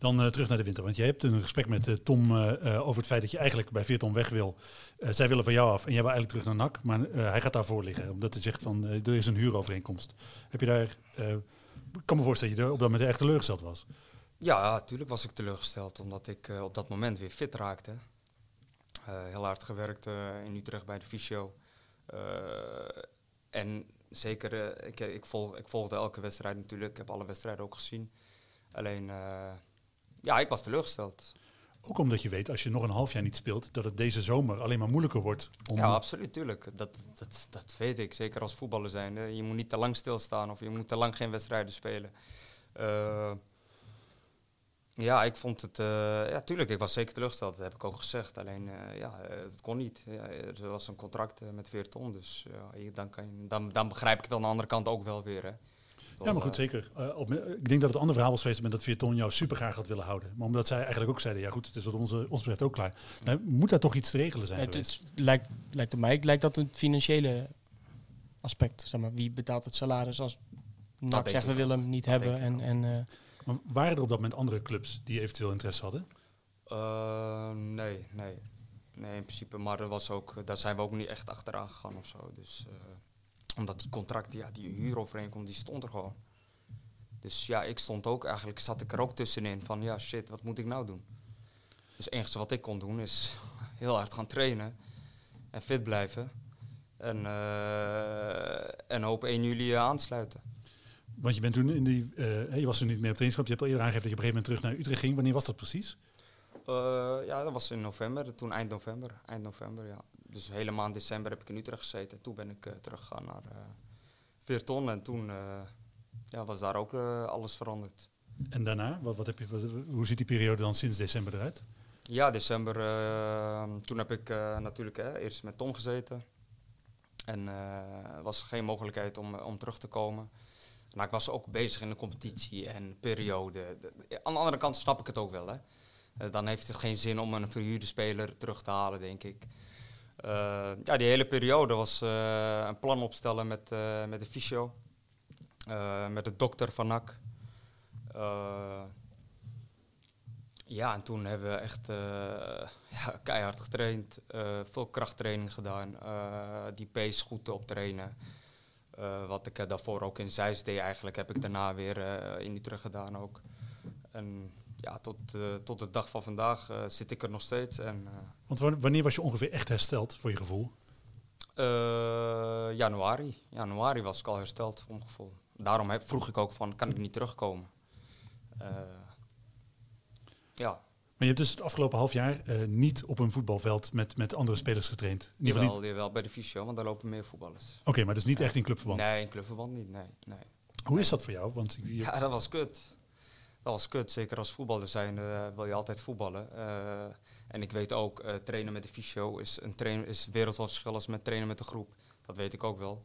Dan eh, terug naar de winter. Want jij hebt een gesprek met eh, Tom eh, over het feit dat je eigenlijk bij Veerton weg wil. Zij willen van jou af en jij wil eigenlijk terug naar NAC. Maar hij gaat daarvoor liggen. Omdat hij zegt van er is een huurovereenkomst. Heb je daar... ik kan me voorstellen dat je op dat moment echt teleurgesteld was. Ja, natuurlijk was ik teleurgesteld, omdat ik op dat moment weer fit raakte. Heel hard gewerkt in Utrecht bij de fysio. En zeker, ik, ik, volg, ik volgde elke wedstrijd natuurlijk. Ik heb alle wedstrijden ook gezien. Alleen, ja, ik was teleurgesteld. Ook omdat je weet, als je nog een half jaar niet speelt, dat het deze zomer alleen maar moeilijker wordt. Om, Ja, absoluut, tuurlijk. Dat, dat, dat weet ik, zeker als voetballer zijn. Je moet niet te lang stilstaan of je moet te lang geen wedstrijden spelen. Eh, ja, ik vond het... eh, ja, tuurlijk, ik was zeker teleurgesteld. Dat heb ik ook gezegd. Alleen, eh, ja, het kon niet. Ja, er was een contract met Veerton, dus dan, kan je, dan, dan begrijp ik het aan de andere kant ook wel weer. Hè. Ja, maar goed, Eh, zeker. Eh, op, ik denk dat het andere verhaal was geweest met dat Veerton jou super graag had willen houden. Maar omdat zij eigenlijk ook zeiden, ja goed, het is wat onze, ons betreft ook klaar. Nou, moet daar toch iets te regelen zijn het, geweest? het lijkt, lijkt op mij lijkt dat een financiële aspect. Zeg maar, wie betaalt het salaris als NAC zegt we willen hem niet Dat hebben. En, en, eh, Maar waren er op dat moment andere clubs die eventueel interesse hadden? Eh, nee, nee. Nee, in principe. Maar er was ook, daar zijn we ook niet echt achteraan gegaan of zo. Dus, eh, omdat die contract, ja, die huurovereenkomst, die stond er gewoon. Dus ja, ik stond ook eigenlijk, zat ik er ook tussenin van, ja shit, wat moet ik nou doen? Dus het enige wat ik kon doen is [LAUGHS] heel hard gaan trainen en fit blijven. En, eh, en hoop 1 juli eh, aansluiten. Want je bent toen in die, eh, je was toen niet meer op trainingskamp. Je hebt al eerder aangegeven dat je op een gegeven moment terug naar Utrecht ging. Wanneer was dat precies? Ja, dat was in november, toen eind november. Eind november, ja. Dus de hele maand december heb ik in Utrecht gezeten. Toen ben ik eh, teruggegaan naar eh Veerton en toen eh, ja, was daar ook alles veranderd. En daarna, wat, wat heb je, wat- hoe ziet die periode dan sinds december eruit? Ja, december, eh, toen heb ik natuurlijk eerst met Tom gezeten. En eh was geen mogelijkheid om, om terug te komen. Nou, ik was ook bezig in de competitie en periode. De- aan de andere kant snap ik het ook wel. Hè. Dan heeft het geen zin om een verhuurde speler terug te halen, denk ik. Eh, ja, die hele periode was eh, een plan opstellen met, eh, met de fysio. met de dokter van NAC. Ja, en toen hebben we echt ja, keihard getraind. veel krachttraining gedaan. die pace goed optrainen. Eh, wat ik daarvoor ook in Zeist deed eigenlijk, heb ik daarna weer in Utrecht gedaan ook. Ja, tot, eh, tot de dag van vandaag eh, zit ik er nog steeds. En, eh, Want wa- wanneer was je ongeveer echt hersteld, voor je gevoel? januari. Januari was ik al hersteld voor mijn gevoel. Daarom heb, vroeg ik ook van, kan ik niet terugkomen? Ja, Maar je hebt dus het afgelopen half jaar niet op een voetbalveld met, met andere spelers getraind. In geval niet- jawel, jawel, bij de fysio, want daar lopen meer voetballers. Oké, maar dus niet echt in clubverband. Nee, in clubverband niet, nee. nee. Hoe is dat voor jou? Want je, Ja, dat was kut. Dat was kut. Zeker als voetballer zijn eh, wil je altijd voetballen. Eh, en ik weet ook, eh, trainen met de fysio is een train is wereldwijd verschil als met trainen met de groep. Dat weet ik ook wel.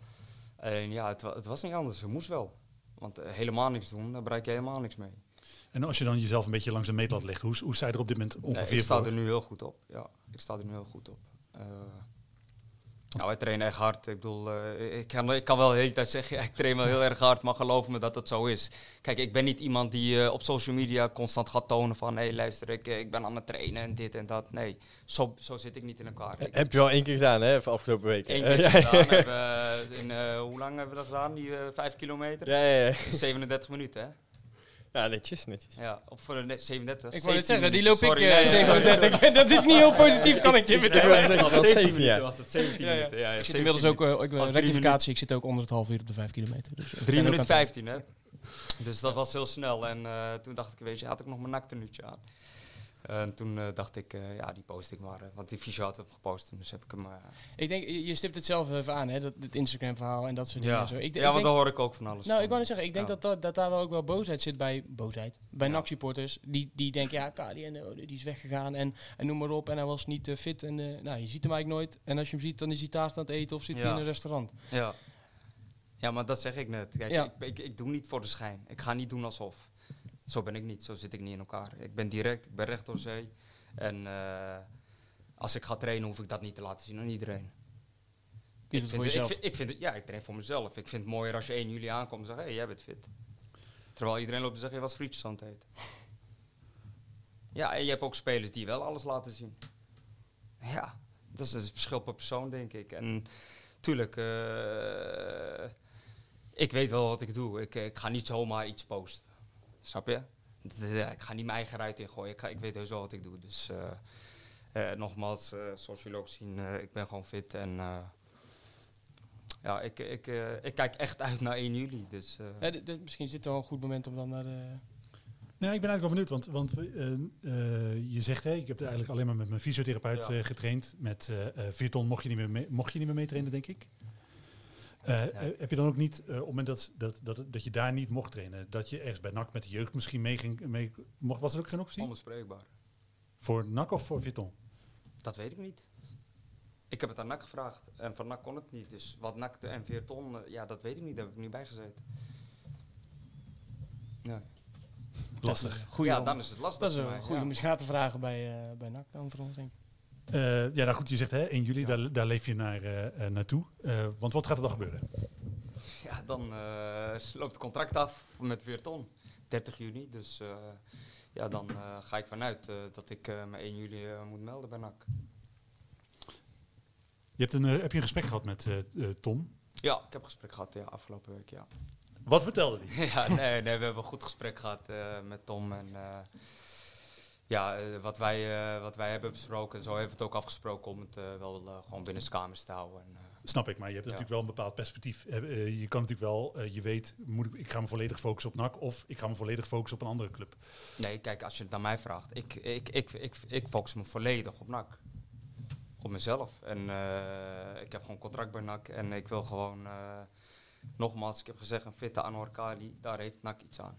Alleen ja, het, het was niet anders. Het moest wel. Want helemaal niks doen, daar bereik je helemaal niks mee. en als je dan jezelf een beetje langs de meetlat legt, hoe, hoe sta je er op dit moment Nee, ongeveer ik sta voor? er nu heel goed op. Ja, ik sta er nu heel goed op. Nou, wij trainen echt hard. Ik bedoel, eh, ik, kan, ik kan wel de hele tijd zeggen, [LAUGHS] ik train wel heel erg hard, maar geloof me dat dat zo is. Kijk, ik ben niet iemand die eh, op social media constant gaat tonen van, hé hey, luister, ik, eh, ik ben aan het trainen en dit en dat. Nee, zo, zo zit ik niet in elkaar. Ik, Heb je al één keer gedaan, hè, voor afgelopen week? Eén keer [LAUGHS] gedaan. Hebben, in, hoe lang hebben we dat gedaan? Die vijf kilometer? Ja, ja, ja. [LAUGHS] 37 minuten, hè? Ja, netjes, netjes. Ja, of voor de net 37. Ik wou net 17 zeggen, die minuten. loop ik Sorry, eh, nee, sorry. 37. [LAUGHS] dat is niet heel positief, kan ik je vertellen. zeggen, dat was 17 jaar. was het, 17 Ja, ja. minuten. Ja, ja, Ik zit 17 inmiddels ook, minuten. eh, ik, uh, drie rectificatie, ik zit ook onder het half uur op de 5 kilometer. Dus, eh, ik 3 ben ook minuten aan het- 15, hè? Dus dat was heel snel. En eh, toen dacht ik, weet je, had ik nog mijn naktenuutje aan. En toen eh, dacht ik, eh, ja, die post ik maar. eh, want die fysio had hem gepost. Dus heb ik hem... eh, Ik denk, je stipt het zelf even aan, hè, dat, het Instagram-verhaal en dat soort dingen. ja, zo. Ik, ja ik want daar hoor ik ook van alles Nou, van. ik wou net zeggen, ik denk Ja. dat, dat, dat daar wel ook wel boosheid zit bij boosheid. Bij Ja. NAC-supporters, die, die denken, ja, Kadi en, oh, die is weggegaan en, en noem maar op. En hij was niet eh, fit en eh, nou, je ziet hem eigenlijk nooit. En als je hem ziet, dan is hij taart aan het eten of zit hij in een restaurant. Ja. ja, maar dat zeg ik net. Kijk, Ja. ik, ik, ik doe niet voor de schijn. Ik ga niet doen alsof. Zo ben ik niet. Zo zit ik niet in elkaar. Ik ben direct, ik ben recht door zee. En eh, als ik ga trainen, hoef ik dat niet te laten zien aan iedereen. Ik het vind, voor het- jezelf. Ik vind, ik vind het, ja, ik train voor mezelf. Ik vind het mooier als je 1 juli aankomt en zegt, hé, hey, jij bent fit. Terwijl iedereen loopt te zeggen, je was frietjes aan het eten. Ja, en je hebt ook spelers die wel alles laten zien. Ja, dat is een verschil per persoon, denk ik. En tuurlijk, eh, ik weet wel wat ik doe. Ik, ik ga niet zomaar iets posten. Snap je? Ja, ik ga niet mijn eigen ruit ingooien. Ik, ga, ik weet heus wel wat ik doe. Dus eh, eh, nogmaals, eh, zoals jullie ook zien, eh, ik ben gewoon fit. En eh, ja, ik, ik, eh, ik kijk echt uit naar 1 juli. Dus, eh, Eh, d- d- misschien is dit wel een goed moment om dan naar de... Ja, ik ben eigenlijk wel benieuwd, want, want eh, eh, je zegt, hey, ik heb eigenlijk alleen maar met mijn fysiotherapeut Ja. eh, getraind. Met eh eh, Virton mocht je niet meer mee, mocht je niet meer meetrainen, denk ik. Eh, eh, heb je dan ook niet, eh, op het moment dat, dat, dat, dat je daar niet mocht trainen, dat je ergens bij NAC met de jeugd misschien mee ging, mee, mocht, was dat ook geen optie? onbespreekbaar. Voor NAC of voor Virton? Dat weet ik niet. Ik heb het aan NAC gevraagd. En van NAC kon het niet. Dus wat NAC en eh, ja, dat weet ik niet. Daar heb ik niet bij gezeten. Ja, Lastig. Goeie ja dan is het lastig Dat is een goede ja. om eens na te vragen bij, eh bij NAC dan voor ons, denk ik. Eh, ja, nou goed, je zegt hè, 1 juli, Ja. daar, daar leef je naar, eh, eh, naartoe. Eh, want wat gaat er dan gebeuren? Ja, dan eh, loopt het contract af met Veerton. 30 juni. Dus eh, ja, dan eh, ga ik vanuit eh, dat ik eh me 1 juli moet melden bij NAC. Je hebt een, heb je een gesprek gehad met Tom? Ja, ik heb een gesprek gehad ja, afgelopen week. Ja. Wat vertelde hij? [LAUGHS] ja, nee, nee, we hebben een goed gesprek gehad eh, met Tom. En eh, ja, eh, wat, wij, eh, wat wij hebben besproken, zo hebben we het ook afgesproken om het eh, wel gewoon binnen de kamers te houden. En, Snap ik, maar je hebt Ja. natuurlijk wel een bepaald perspectief. Je kan natuurlijk wel, je weet, moet ik, ik ga me volledig focussen op NAC of ik ga me volledig focussen op een andere club. nee, kijk, als je het naar mij vraagt, ik, ik, ik, ik, ik focus me volledig op NAC. Op mezelf. En ik heb gewoon contract bij NAC en ik wil gewoon, nogmaals, ik heb gezegd, een fitte Anwar Kali, daar heeft NAC iets aan.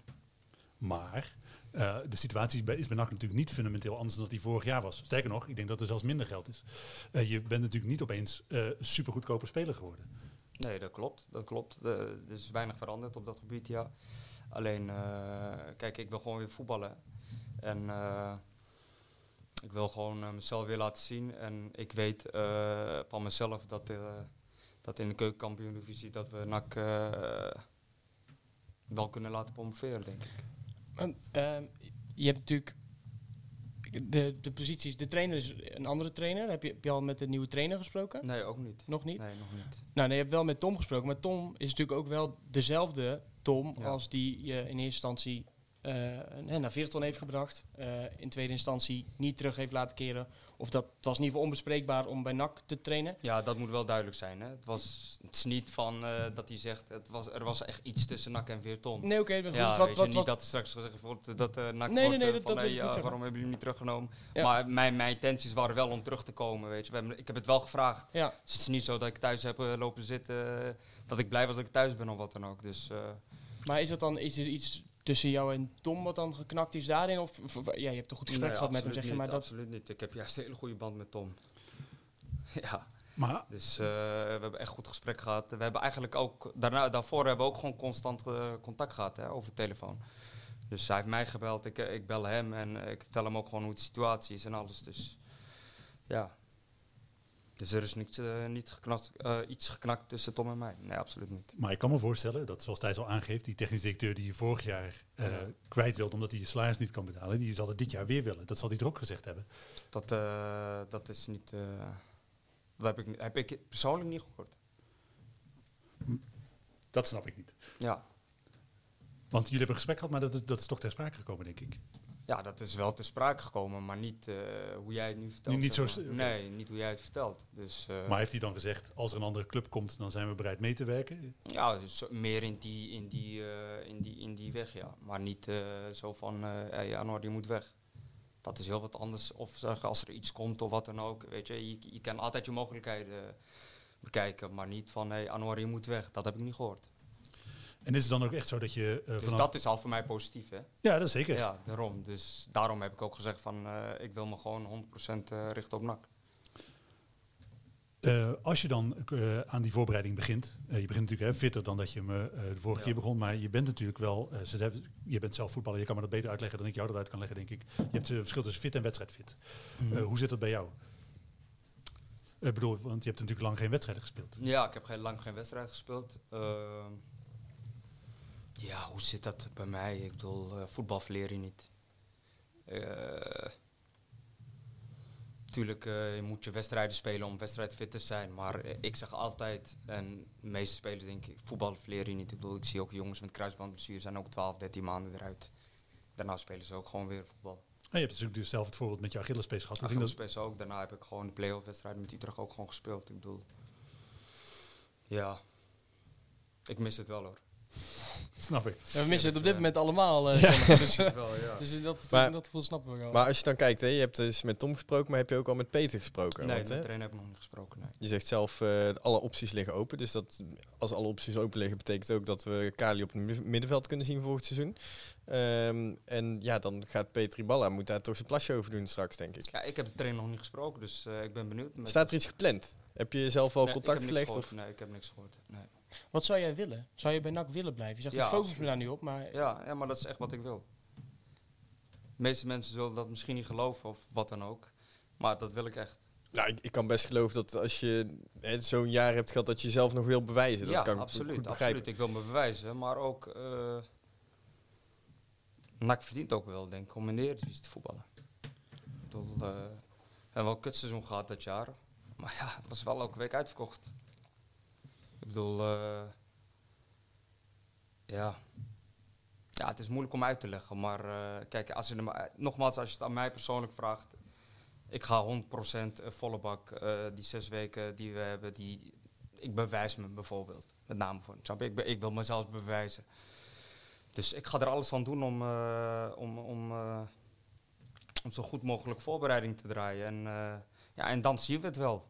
Maar eh, de situatie is bij NAC natuurlijk niet fundamenteel anders dan die vorig jaar was. Sterker nog, ik denk dat er zelfs minder geld is. Eh, je bent natuurlijk niet opeens eh super goedkope speler geworden. Nee, dat klopt. Dat klopt. Er is weinig veranderd op dat gebied, ja. Alleen, kijk, ik wil gewoon weer voetballen. En ik wil gewoon mezelf weer laten zien. En ik weet van mezelf dat, dat in de keukenkampioen-divisie dat we NAC wel kunnen laten promoveren, denk ik. Ehm, je hebt natuurlijk de, de posities. De trainer is een andere trainer. Heb je, heb je al met de nieuwe trainer gesproken? Nee, ook niet. Nog niet? Nee, nog niet. Nou, nee, je hebt wel met Tom gesproken. Maar Tom is natuurlijk ook wel dezelfde Tom Ja. als die je in eerste instantie nee, naar Veerton heeft gebracht. eh, in tweede instantie niet terug heeft laten keren. Of dat het was in ieder geval onbespreekbaar om bij NAC te trainen. Ja, dat moet wel duidelijk zijn. Hè. Het, was, het is niet van eh, dat hij zegt, het was, er was echt iets tussen NAC en Veerton. Nee, oké. goed, Ja, wat, weet je, wat, niet dat er straks gezegd wordt dat uh, NAC Nee, wordt nee, nee, eh, dat- van, dat hey, waarom hebben jullie hem niet teruggenomen? Ja. Maar mijn, mijn intenties waren wel om terug te komen, weet je. Hebben, ik heb het wel gevraagd. ja. Dus het is niet zo dat ik thuis heb eh, lopen zitten, eh, dat ik blij was dat ik thuis ben of wat dan ook. Dus eh, Maar is dat dan is er iets tussen jou en Tom wat dan geknakt is daarin? Of, ja, je hebt een goed gesprek nee, gehad met hem, zeg je. niet, Maar dat, Absoluut niet. Ik heb juist een hele goede band met Tom. [LAUGHS] ja. Maar Dus eh, we hebben echt goed gesprek gehad. We hebben eigenlijk ook, daarna, daarvoor hebben we ook gewoon constant eh, contact gehad hè, over de telefoon. Dus hij heeft mij gebeld, ik, eh, ik bel hem en ik vertel hem ook gewoon hoe de situatie is en alles. Dus ja, Dus er is eh, niet geknakt, eh, iets geknakt tussen Tom en mij. Nee, absoluut niet. Maar ik kan me voorstellen dat, zoals Thijs al aangeeft, die technisch directeur die je vorig jaar eh, Ja. kwijt wilt omdat hij je salaris niet kan betalen, die zal het dit jaar weer willen. Dat zal hij er ook gezegd hebben. Dat, eh, dat is niet. eh, dat heb ik, heb ik persoonlijk niet gehoord. Dat snap ik niet. Ja. Want jullie hebben een gesprek gehad, maar dat, dat is toch ter sprake gekomen, denk ik. Ja, dat is wel ter sprake gekomen, maar niet eh, hoe jij het nu vertelt. Niet- zo maar. Nee, niet hoe jij het vertelt. Dus, eh, Maar heeft hij dan gezegd, als er een andere club komt, dan zijn we bereid mee te werken? Ja, dus meer in die, in, die, eh, in, die, in die weg, ja. Maar niet zo van, hey, je moet weg. Dat is heel wat anders. Of als er iets komt of wat dan ook. Weet je, je, je kan altijd je mogelijkheden bekijken. Maar niet van, hey, Anwar, je moet weg. Dat heb ik niet gehoord. En is het dan ook echt zo dat je eh Dus vanaf... dat is al voor mij positief, hè. Ja, dat is zeker. Ja, daarom. Dus daarom heb ik ook gezegd van, eh, ik wil me gewoon 100% eh, richten op NAC. Eh, als je dan aan die voorbereiding begint, je begint natuurlijk hè, fitter dan dat je me de vorige Ja. keer begon, maar je bent natuurlijk wel, ze hebben, je bent zelf voetballer, je kan me dat beter uitleggen dan ik jou dat uit kan leggen, denk ik. Je hebt het verschil tussen fit en wedstrijdfit. Eh, hoe zit dat bij jou? Ik bedoel, want je hebt natuurlijk lang geen wedstrijden gespeeld. Ja, ik heb geen, lang geen wedstrijd gespeeld. Ja, hoe zit dat bij mij? Ik bedoel, eh, voetbal verleer je niet. Eh, tuurlijk eh, je moet je wedstrijden spelen om wedstrijdfit te zijn. Maar eh, ik zeg altijd, en de meeste spelers denken, voetbal verleer je niet. Ik bedoel, ik zie ook jongens met kruisbandblessure zijn ook 12, 13 maanden eruit. Daarna spelen ze ook gewoon weer voetbal. En je hebt natuurlijk dus zelf het voorbeeld met je Achillespees gehad. Dat? Achillespees ook. Daarna heb ik gewoon de play-off wedstrijden met Utrecht ook gewoon gespeeld. Ik bedoel, ja, ik mis het wel hoor. Snap ik. Ja, we missen het op dit Ja. moment allemaal. eh, Ja. [LAUGHS] Dus, wel, ja. dus in dat, Maar- in dat gevoel snappen we wel. Maar als je dan kijkt, hè, je hebt dus met Tom gesproken, maar heb je ook al met Peter gesproken? Nee, Want, met de trainer heb ik nog niet gesproken. Nee. je zegt zelf, eh, alle opties liggen open. Dus dat, als alle opties open liggen, betekent ook dat we Kali op het mi- middenveld kunnen zien volgend seizoen. Ehm, en ja, dan gaat Peter Iballa, moet daar toch zijn plasje over doen straks, denk ik. Ja, ik heb de trainer nog niet gesproken, dus eh, ik ben benieuwd. Met- Staat er iets gepland? Heb je zelf al Nee, contact gelegd? gehoord. Of? Nee, ik heb niks gehoord. Nee. Wat zou jij willen? Zou je bij NAC willen blijven? Je zegt, Ja, ik focus me daar nu op, maar Ja, ja, maar dat is echt wat ik wil. De meeste mensen zullen dat misschien niet geloven of wat dan ook. Maar dat wil ik echt. Nou, ik, ik kan best geloven dat als je hè, zo'n jaar hebt gehad dat je jezelf nog wil bewijzen. Dat ja, kan ik absoluut, goed begrijpen. absoluut. Ik wil me bewijzen, maar ook... eh NAC verdient ook wel, denk ik, om in de Eredivisie te voetballen. Ik bedoel, eh, we hebben wel een kutseizoen gehad dat jaar. Maar ja, het was wel elke week uitverkocht. Ik bedoel, eh, ja. Ja, het is moeilijk om uit te leggen. Maar eh, kijk, als je maar- nogmaals, als je het aan mij persoonlijk vraagt. Ik ga 100% volle bak. eh, die zes weken die we hebben, die, ik bewijs me bijvoorbeeld. Met name voor. Snap? Ik, ik wil mezelf bewijzen. Dus ik ga er alles aan doen om, eh, om, om, eh, om zo goed mogelijk voorbereiding te draaien. En, eh, ja, en dan zien we het wel.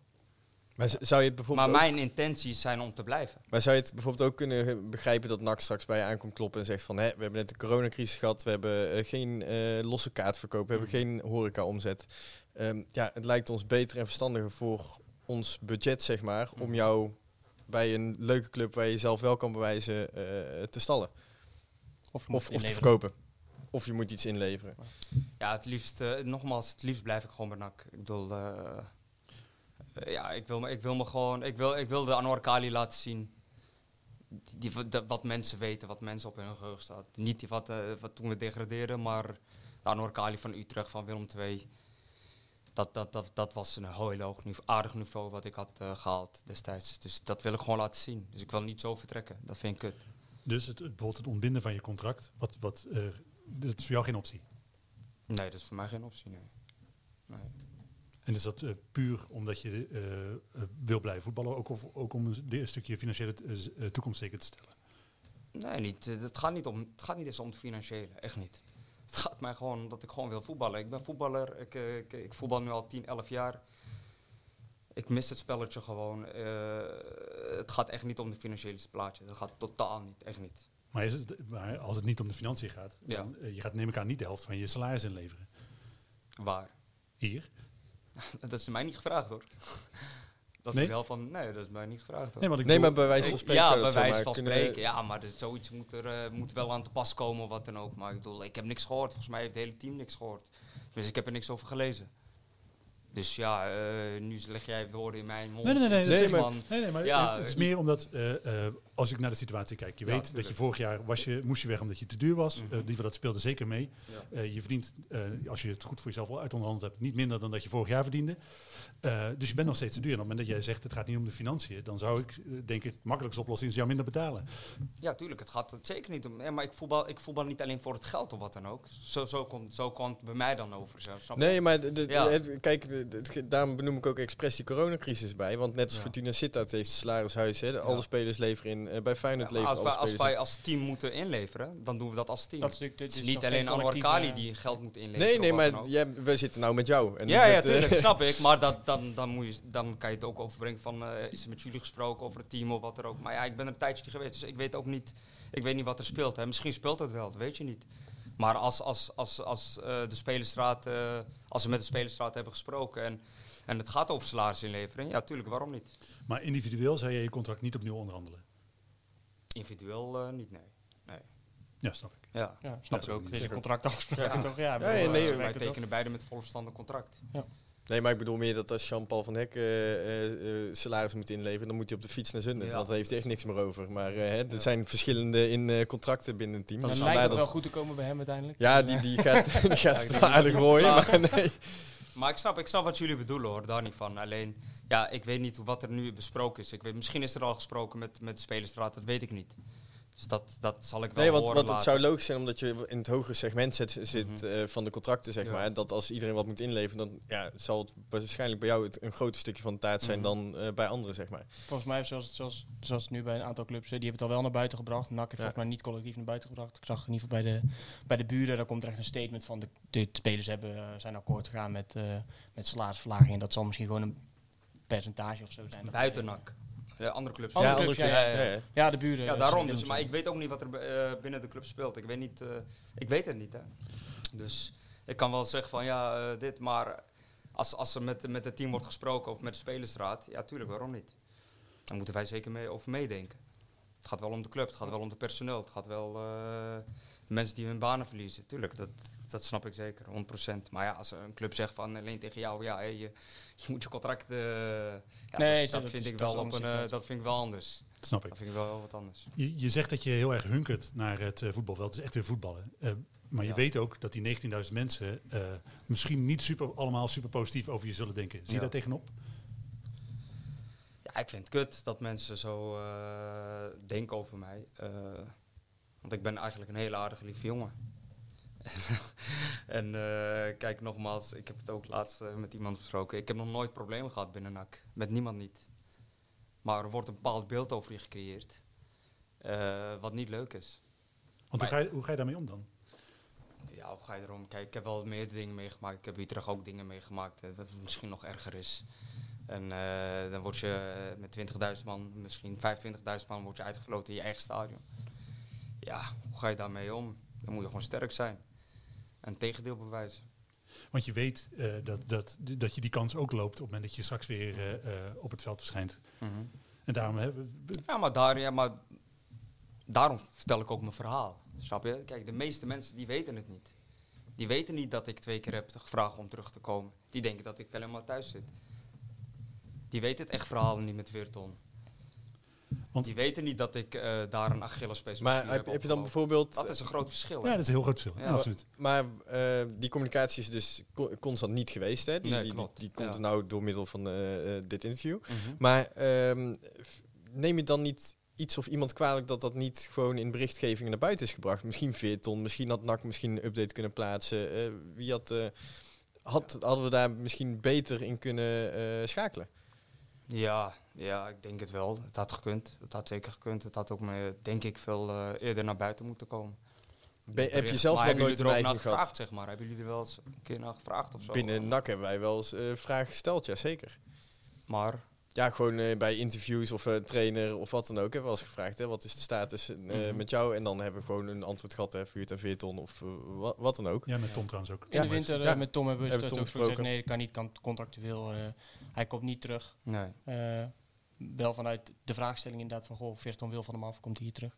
Maar zou je het bijvoorbeeld Maar ook- mijn intenties zijn om te blijven. Maar zou je het bijvoorbeeld ook kunnen begrijpen dat NAC straks bij je aankomt kloppen en zegt van hè, we hebben net de coronacrisis gehad, we hebben eh, geen eh, losse kaartverkoop, we hebben Mhm. geen horeca-omzet. Ehm, ja, het lijkt ons beter en verstandiger voor ons budget, zeg maar, om Mhm. jou bij een leuke club waar je jezelf wel kan bewijzen eh, te stallen. of, je moet Of, of te verkopen. Of je moet iets inleveren. Ja, het liefst, eh, nogmaals, het liefst blijf ik gewoon bij NAC. Ik bedoel, ja, ik wil, me, ik wil me gewoon, ik wil, ik wil de Anwar Kali laten zien. Die, die- wat- wat mensen weten, wat mensen op hun geheugen staat. Niet die wat, eh, wat toen we degradeerden, maar de Anwar Kali van Utrecht, van Willem II. Dat, dat, dat, dat was een heel hoog niveau, aardig niveau wat ik had eh, gehaald destijds. Dus dat wil ik gewoon laten zien. Dus ik wil niet zo vertrekken. Dat vind ik kut. Dus het, bijvoorbeeld het ontbinden van je contract, wat, wat, eh, dat is voor jou geen optie. Nee, dat is voor mij geen optie. Nee. nee. En is dat eh, puur omdat je eh, eh, wil blijven voetballen, ook, of, ook om een, stukje financiële toekomst zeker te stellen? Nee, niet. Het gaat niet, om, het gaat niet eens om het financiële, echt niet. [LAUGHS] Het gaat mij gewoon omdat ik gewoon wil voetballen. Ik ben voetballer, ik, ik, ik voetbal nu al 10, 11 jaar. Ik mis het spelletje gewoon. Het gaat echt niet om de financiële plaatje. Dat gaat totaal niet, echt niet. Maar, is het, maar als het niet om de financiën gaat, dan, je gaat neem ik aan niet de helft van je salaris inleveren. Waar? Hier? [LAUGHS] Dat is mij niet gevraagd hoor. Dat Nee? is wel van, nee, dat is mij niet gevraagd hoor. Nee, want ik Nee, maar bij wijze van spreken ja, bij wijze van spreken. Ja, maar dit- zoiets moet, er, eh, moet wel aan te pas komen, wat dan ook. Maar ik bedoel, ik heb niks gehoord. Volgens mij heeft het hele team niks gehoord. Dus ik heb er niks over gelezen. Dus ja, eh, nu leg jij woorden in mijn mond. Nee, nee, nee, Dus dat zeg zeg maar- man, Nee, nee, maar Ja, het, het is meer omdat, eh, eh, als ik naar de situatie kijk, je Ja, weet dat je vorig jaar was je, moest je weg omdat je te duur was. In ieder geval, dat speelde zeker mee. Ja. Eh, je verdient, eh, als je het goed voor jezelf al uitonderhandeld hebt, niet minder dan dat je vorig jaar verdiende. Eh, dus je bent nog steeds te duur. En op het moment dat jij zegt, het gaat niet om de financiën, dan zou ik eh, denken, de makkelijkste oplossing is jou minder betalen. Ja, tuurlijk. Het gaat er zeker niet om. Maar ik voetbal, ik voetbal niet alleen voor het geld of wat dan ook. Zo, zo, komt, zo kwam het bij mij dan over. Zo? Nee, maar de, de- Ja. het- kijk, de- de- het- daarom benoem ik ook expres die coronacrisis bij. Want net als Ja. Fortuna Sittard heeft salarishuis, hè, alle Ja. spelers leveren in. Eh, bij Feyenoord Ja, leveren als, wij, als wij als team moeten inleveren, dan doen we dat als team. Dat is natuurlijk- dit het is niet alleen Anwar Kali die geld moet inleveren. Nee, nee, maar jij, we zitten nou met jou. En Ja, ja, eh, tuurlijk, [LAUGHS] snap ik. Maar dat, dan, dan, moet je, dan kan je het ook overbrengen van, eh, is er met jullie gesproken over het team of wat er ook. Maar ja, ik ben er een tijdje niet geweest, dus ik weet ook niet, ik weet niet wat er speelt. Hè. Misschien speelt het wel, dat weet je niet. Maar als, als, als, als, eh, de spelerstraat, eh, als we met de spelerstraat hebben gesproken en, en het gaat over salarisinlevering, ja, tuurlijk, waarom niet? Maar individueel zou jij je contract niet opnieuw onderhandelen. Individueel eh, niet, nee. nee. Ja, snap ik. Ja. Ja, snap Ja, ik ook. zo is een niet. contract afgesproken, Ja. toch? Ja, bedoel, eh, nee, werkt wij toch? tekenen beide met volverstandig contract. Nee, maar ik bedoel meer dat als Jean-Paul van Hek eh, eh, eh, salaris moet inleveren, dan moet hij op de fiets naar Zundert. Ja. Want daar heeft hij echt niks meer over. Maar eh, hè, er Ja. zijn verschillende in eh, contracten binnen het team. Dan Dus lijkt het wel dat- goed te komen bij hem uiteindelijk. Ja, Dus, die, eh, die gaat, [LAUGHS] die gaat Ja, ik het denk wel aardig dat- maar nee. Maar ik snap, ik snap wat jullie bedoelen hoor, daar niet van. Alleen, ja, ik weet niet wat er nu besproken is. Ik weet, misschien is er al gesproken met, met de spelerstraat, dat weet ik niet. Dus dat, dat zal ik wel Nee, want, horen want het later. zou logisch zijn omdat je in het hogere segment zit, zit Mhm. eh, van de contracten, zeg Ja. maar. Dat als iedereen wat moet inleveren, dan ja, zal het waarschijnlijk bij jou het, een groter stukje van de taart zijn Mhm. dan eh, bij anderen, zeg maar. Volgens mij, zoals, zoals, zoals het nu bij een aantal clubs, die hebben het al wel naar buiten gebracht. NAC heeft Ja. volgens mij niet collectief naar buiten gebracht. Ik zag in ieder geval bij de, bij de buren, daar komt er echt een statement van. De, de spelers hebben, eh, zijn akkoord gegaan met, eh met salarisverlaging. En dat zal misschien gewoon een percentage of zo zijn. Buiten NAC. De andere clubs. Andere ja, clubs, andere ja, clubs. ja, Ja, ja. ja. De buren. Ja, daarom dus. Maar ik weet ook niet wat er eh, binnen de club speelt. Ik weet, niet, eh, ik weet het niet, hè. Dus ik kan wel zeggen van, ja, eh, dit. Maar als, als er met, met het team wordt gesproken of met de spelersraad, ja, tuurlijk, waarom niet? Dan moeten wij zeker mee, over meedenken. Het gaat wel om de club, het gaat wel om de personeel, het gaat wel eh, de mensen die hun banen verliezen. Tuurlijk, dat, dat snap ik zeker, 100%. Maar ja, als een club zegt van alleen tegen jou, ja, hey, je, je moet je contract. eh, ja, Nee, dat, zo, dat dat vind is- ik wel een op een, andere eh, situatie. dat vind ik wel anders. Dat snap ik. Dat vind ik wel wat anders. Je, je zegt dat je heel erg hunkert naar het eh, voetbalveld. Het is echt weer voetballen. Eh, maar je Ja. weet ook dat die 19.000 mensen eh, misschien niet super, allemaal super positief over je zullen denken. Zie je Ja. daar tegenop? Ja, ik vind het kut dat mensen zo eh, denken over mij. eh, want ik ben eigenlijk een hele aardige, lieve jongen. [LAUGHS] en eh, kijk, nogmaals, ik heb het ook laatst eh, met iemand besproken. Ik heb nog nooit problemen gehad binnen NAC. Met niemand niet. Maar er wordt een bepaald beeld over je gecreëerd. eh, wat niet leuk is. Want hoe ga, je, hoe ga je daarmee om dan? Ja, hoe ga je erom? Kijk, ik heb wel meerdere dingen meegemaakt. Ik heb hier terug ook dingen meegemaakt wat misschien nog erger is. En dan word je met 20.000 man, misschien 25.000 man, word je uitgefloten in je eigen stadion. Ja, hoe ga je daarmee om? Dan moet je gewoon sterk zijn. En het tegendeel bewijzen. Want je weet eh, dat, dat, dat je die kans ook loopt op het moment dat je straks weer eh, eh, op het veld verschijnt. En daarom hebben we... Ja, maar, daar, ja, maar daarom vertel ik ook mijn verhaal. Snap je? Kijk, de meeste mensen die weten het niet. Die weten niet dat ik twee keer heb gevraagd om terug te komen. Die denken dat ik helemaal thuis zit. Die weten het echt verhaal niet met Weerton. Want- die weten niet dat ik eh, daar een Achillespees Maar heb, heb, heb je dan bijvoorbeeld... Dat is een groot verschil. hè? Ja, dat is een heel groot verschil. Ja. Ja, absoluut. Maar eh, die communicatie is dus co- constant niet geweest, hè? Die, Nee, die, die, komt Ja. nou door middel van eh, dit interview. Mhm. Maar ehm, neem je dan niet iets of iemand kwalijk dat dat niet gewoon in berichtgevingen naar buiten is gebracht? Misschien Veerton, misschien had NAC misschien een update kunnen plaatsen. Eh, wie had, eh, had, hadden we daar misschien beter in kunnen eh, schakelen? Ja, ja, ik denk het wel. Het had gekund. Het had zeker gekund. Het had ook, me, denk ik, veel eh, eerder naar buiten moeten komen. Ben- heb je zelf dan nooit er ook naar gevraagd, gehad? zeg maar? Hebben jullie er wel eens een keer naar gevraagd of zo? Binnen NAC hebben wij wel eens eh, vragen gesteld, ja zeker. Maar, Ja, gewoon eh, bij interviews of eh, trainer of wat dan ook hebben we wel eens gevraagd. Hè, wat is de status eh, Mhm. met jou? En dan hebben we gewoon een antwoord gehad, hè, Vuurt en Veerton of wat, wat dan ook. Ja, met Tom trouwens ook. In de winter ja. met Tom hebben we Hebben het Tom ook gezegd, gesproken. nee, dat kan niet, kan contractueel. eh, hij komt niet terug. nee. Wel vanuit de vraagstelling inderdaad van, goh, Veerton wil van hem af, komt hij hier terug.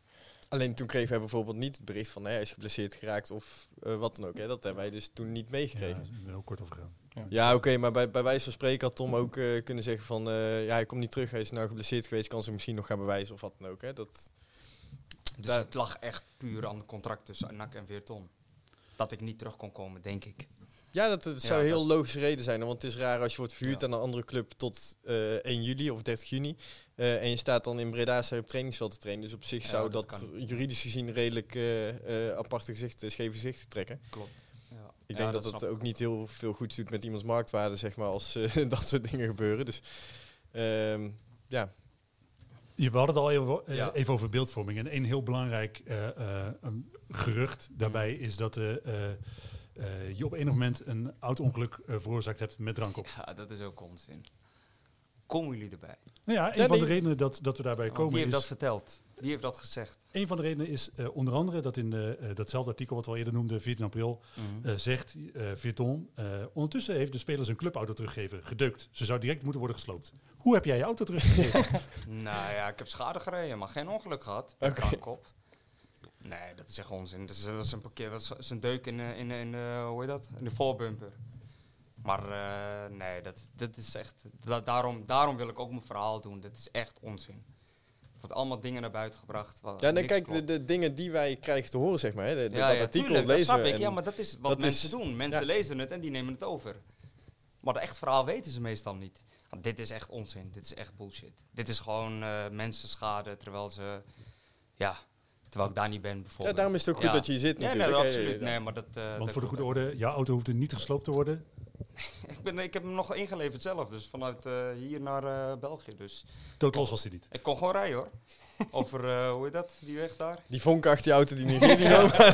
Alleen toen kregen wij bijvoorbeeld niet het bericht van, hè, hij is geblesseerd geraakt of eh, wat dan ook. Hè. Dat hebben wij dus toen niet Ja, meegekregen. heel kort over gegaan. Ja, oké, maar bij, bij wijze van spreken had Tom ook eh, kunnen zeggen van, eh, ja, hij komt niet terug, hij is nou geblesseerd geweest, kan ze misschien nog gaan bewijzen of wat dan ook. Hè. Dat, Dus Daar- het lag echt puur aan het contract tussen NAC en Veerton. Dat ik niet terug kon komen, denk ik. Ja, dat, dat zou Ja, een heel dat- logische reden zijn, want het is raar als je wordt verhuurd Ja. aan een andere club tot eh 1 juli of 30 juni. eh, en je staat dan in Breda op trainingsveld te trainen. Dus op zich Ja, zou dat juridisch gezien redelijk eh, eh, aparte gezichten, scheve gezichten trekken. Klopt. Ja. Ik denk dat, het ook niet heel veel goeds doet met iemands marktwaarde, zeg maar, als eh, [LAUGHS] dat soort dingen gebeuren. Dus ehm, ja, Je, we hadden het al even, eh, Ja. even over beeldvorming. En een heel belangrijk eh, eh, gerucht daarbij is dat eh, eh, eh, je op enig moment een auto-ongeluk eh, veroorzaakt hebt met drank op. Ja, dat is ook onzin. Komen jullie erbij? Nou ja, een Ja, van nee. de redenen dat, dat we daarbij Oh, komen Wie heeft is... dat verteld? Wie heeft dat gezegd? Een van de redenen is eh, onder andere dat in de, eh, datzelfde artikel wat we al eerder noemden, 14 april, eh, zegt eh Virton, eh, ondertussen heeft de speler zijn clubauto teruggegeven, gedeukt. Ze zou direct moeten worden gesloopt. Hoe heb jij je auto teruggegeven? [LAUGHS] [LAUGHS] nou ja, ik heb schade gereden, maar geen ongeluk gehad. Met drank op. Nee, dat is echt onzin. Dat is, dat is een parkeer, dat is, dat een deuk in, eh, in, in, eh, hoe heet dat? In de voorbumper. Maar eh, nee, dat, dat is echt. da- daarom, daarom wil ik ook mijn verhaal doen. Dat is echt onzin. Er wordt allemaal dingen naar buiten gebracht. Wat ja niks kijk, de, dingen die wij krijgen te horen, zeg maar, hè, de, de- ja, dat ja, artikel tuurlijk, dat lezen snap ik. Ja, maar dat is wat dat mensen is- doen. Mensen ja. lezen het en die nemen het over. Maar de echt verhaal weten ze meestal niet. Want dit is echt onzin. Dit is echt bullshit. Dit is gewoon eh mensen schade terwijl ze... Ja, terwijl ik daar niet ben ja, bijvoorbeeld. daarom is het ook goed Ja. dat je hier zit Ja, nee, natuurlijk. absoluut. Nee, maar dat, eh, Want dat voor de goede orde, jouw auto hoefde niet gesloopt te worden. [LAUGHS] Ik, ben, ik heb hem nog ingeleverd zelf. Dus vanuit eh, hier naar eh, België. Dus Doodlos was hij niet. ik kon gewoon rijden hoor. Over, eh, hoe heet dat? Die weg daar? Die vonk achter die auto die nu [LAUGHS] hier die loopt. [LAUGHS]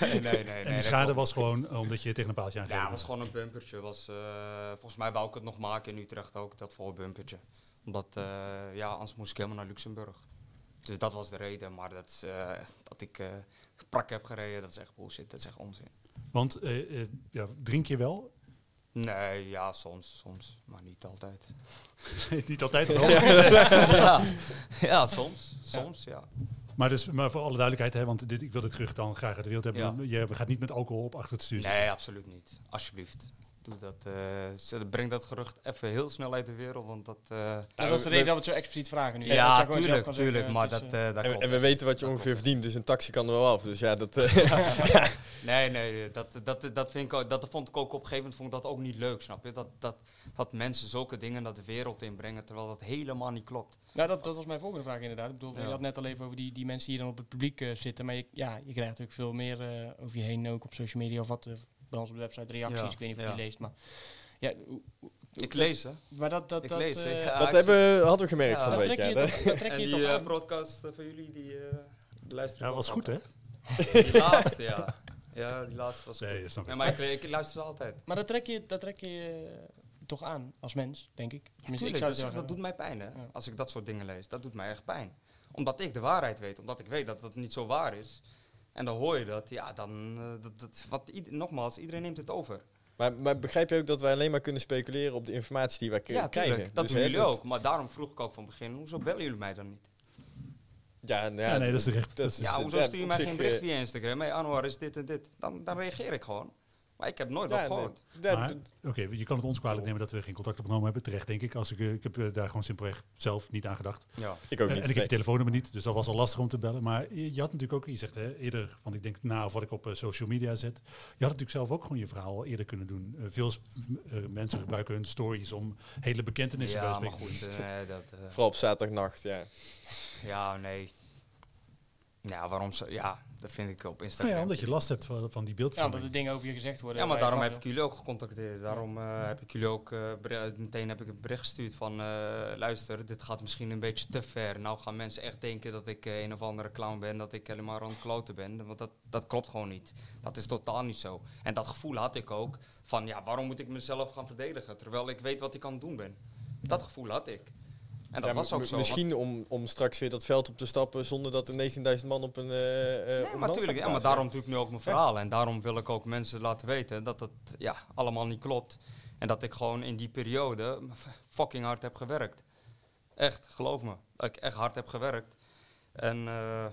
Nee, nee, nee. En nee, de schade was gewoon omdat je tegen een paaltje Ja, aangegeven het was gewoon een bumpertje. Was, eh, volgens mij wou ik het nog maken in Utrecht ook, dat volle bumpertje. Omdat, eh, ja, anders moest ik helemaal naar Luxemburg. Dus dat was de reden. Maar dat, eh, dat ik eh prak heb gereden, dat is echt bullshit. Dat is echt onzin. Want eh, ja, drink je wel? Nee, ja, soms, soms. Maar niet altijd. [LAUGHS] niet altijd wel. [LAUGHS] ja. ja, soms. Soms, ja. Maar, dus, maar voor alle duidelijkheid, hè, want dit, ik wil dit terug dan graag uit de wereld hebben. Je gaat niet met alcohol op achter het stuur. Nee, absoluut niet. Alsjeblieft. Doe dat, eh, ze- breng dat gerucht even heel snel uit de wereld, want dat... eh, Nou, dat is de reden dat we het zo expliciet vragen nu. Ja, je gewoon zelf tuurlijk, kan tuurlijk, zeggen, maar is, dat, eh, eh, dat En, klopt. en we weten wat je Dat ongeveer klopt. verdient, dus een taxi kan er wel af. Dus ja, dat... eh, [LAUGHS] Nee, nee, dat, dat, dat, vind ik, ook- dat vond ik ook op een gegeven moment vond ik dat ook niet leuk, snap je? Dat, dat, dat mensen zulke dingen naar de wereld inbrengen, terwijl dat helemaal niet klopt. Nou, dat, dat was mijn volgende vraag inderdaad. Ik bedoel, Ja. je had net al even over die, die mensen die dan op het publiek zitten. Maar je, ja, je krijgt natuurlijk veel meer eh, over je heen ook op social media of wat. Bij ons op de website reacties. Ja, Ik weet niet of je ja. die leest, maar... Ja, Ik lees, hè? Maar dat... dat, Ik dat, lees, eh, ik dat ik hebben, hadden we gemerkt Ja, van week. trek je, Ja, dat trek En je die toch eh, aan. broadcast eh, van jullie, die uh, luisteren Ja, was goed hè? Die laatste, ja. Ja, die laatste was Nee, goed. snap ik. Nee, maar ik, ik luister ze altijd. Maar dat trek je, dat trek je toch aan als mens, denk ik. Ik Tuurlijk, zou dat, het is- wel dat doet mij pijn, hè? Ja. Als ik dat soort dingen lees. Dat doet mij echt pijn. Omdat ik de waarheid weet. Omdat ik weet dat dat niet zo waar is. En dan hoor je dat. Ja, dan... eh, dat, dat, wat, ied- nogmaals, iedereen neemt het over. Maar, maar begrijp je ook dat wij alleen maar kunnen speculeren op de informatie die wij Ja, krijgen? tuurlijk. Dat Dus, doen jullie ook. Maar daarom vroeg ik ook van begin. Hoezo bellen jullie mij dan niet? Ja, nou Ja, nee, dat is terecht. Ja, hoezo ja, stuur je mij geen bericht eh, via Instagram? Hé, Anwar is dit en dit. Dan, dan reageer ik gewoon. Maar ik heb nooit ja, wat gehoord. Oké, je kan het ons kwalijk nemen dat we geen contact opgenomen hebben. Terecht, denk ik. Als ik, eh, ik heb eh, daar gewoon simpelweg zelf niet aan gedacht. Ja. ik ook Eh, niet. en ik heb je telefoonnummer niet, dus dat was al lastig om te bellen. Maar je, je had natuurlijk ook, je zegt hè, eerder, van ik denk na of wat ik op social media zet. Je had natuurlijk zelf ook gewoon je verhaal al eerder kunnen doen. Veel mensen gebruiken hun stories om hele bekentenissen bij Ja, te maar spreken. goed. dat, eh, Vooral op zaterdagnacht, ja. ja, nee. Ja, waarom zo? Ja, dat vind ik op Nou Instagram. ja, omdat je last hebt van, van die Ja, omdat beeldvorming. er dingen over je gezegd worden. Ja, maar daarom mag- heb ik jullie ook gecontacteerd. Daarom eh, heb ik jullie ook eh, meteen heb ik een bericht gestuurd van eh, luister, dit gaat misschien een beetje te ver. Nou gaan mensen echt denken dat ik eh, een of andere clown ben, dat ik helemaal aan het kloten ben. Want dat, dat klopt gewoon niet. Dat is totaal niet zo. En dat gevoel had ik ook van ja, waarom moet ik mezelf gaan verdedigen terwijl ik weet wat ik aan het doen ben. Dat gevoel had ik. En dat Ja, was ook zo. Misschien om, om straks weer dat veld op te stappen zonder dat er 19.000 man op een. op Nee, maar natuurlijk. Ja, maar daarom natuurlijk nu ook mijn verhaal. En daarom wil ik ook mensen laten weten dat het ja, allemaal niet klopt. En dat ik gewoon in die periode fucking hard heb gewerkt. Echt, geloof me. Dat ik echt hard heb gewerkt. En eh,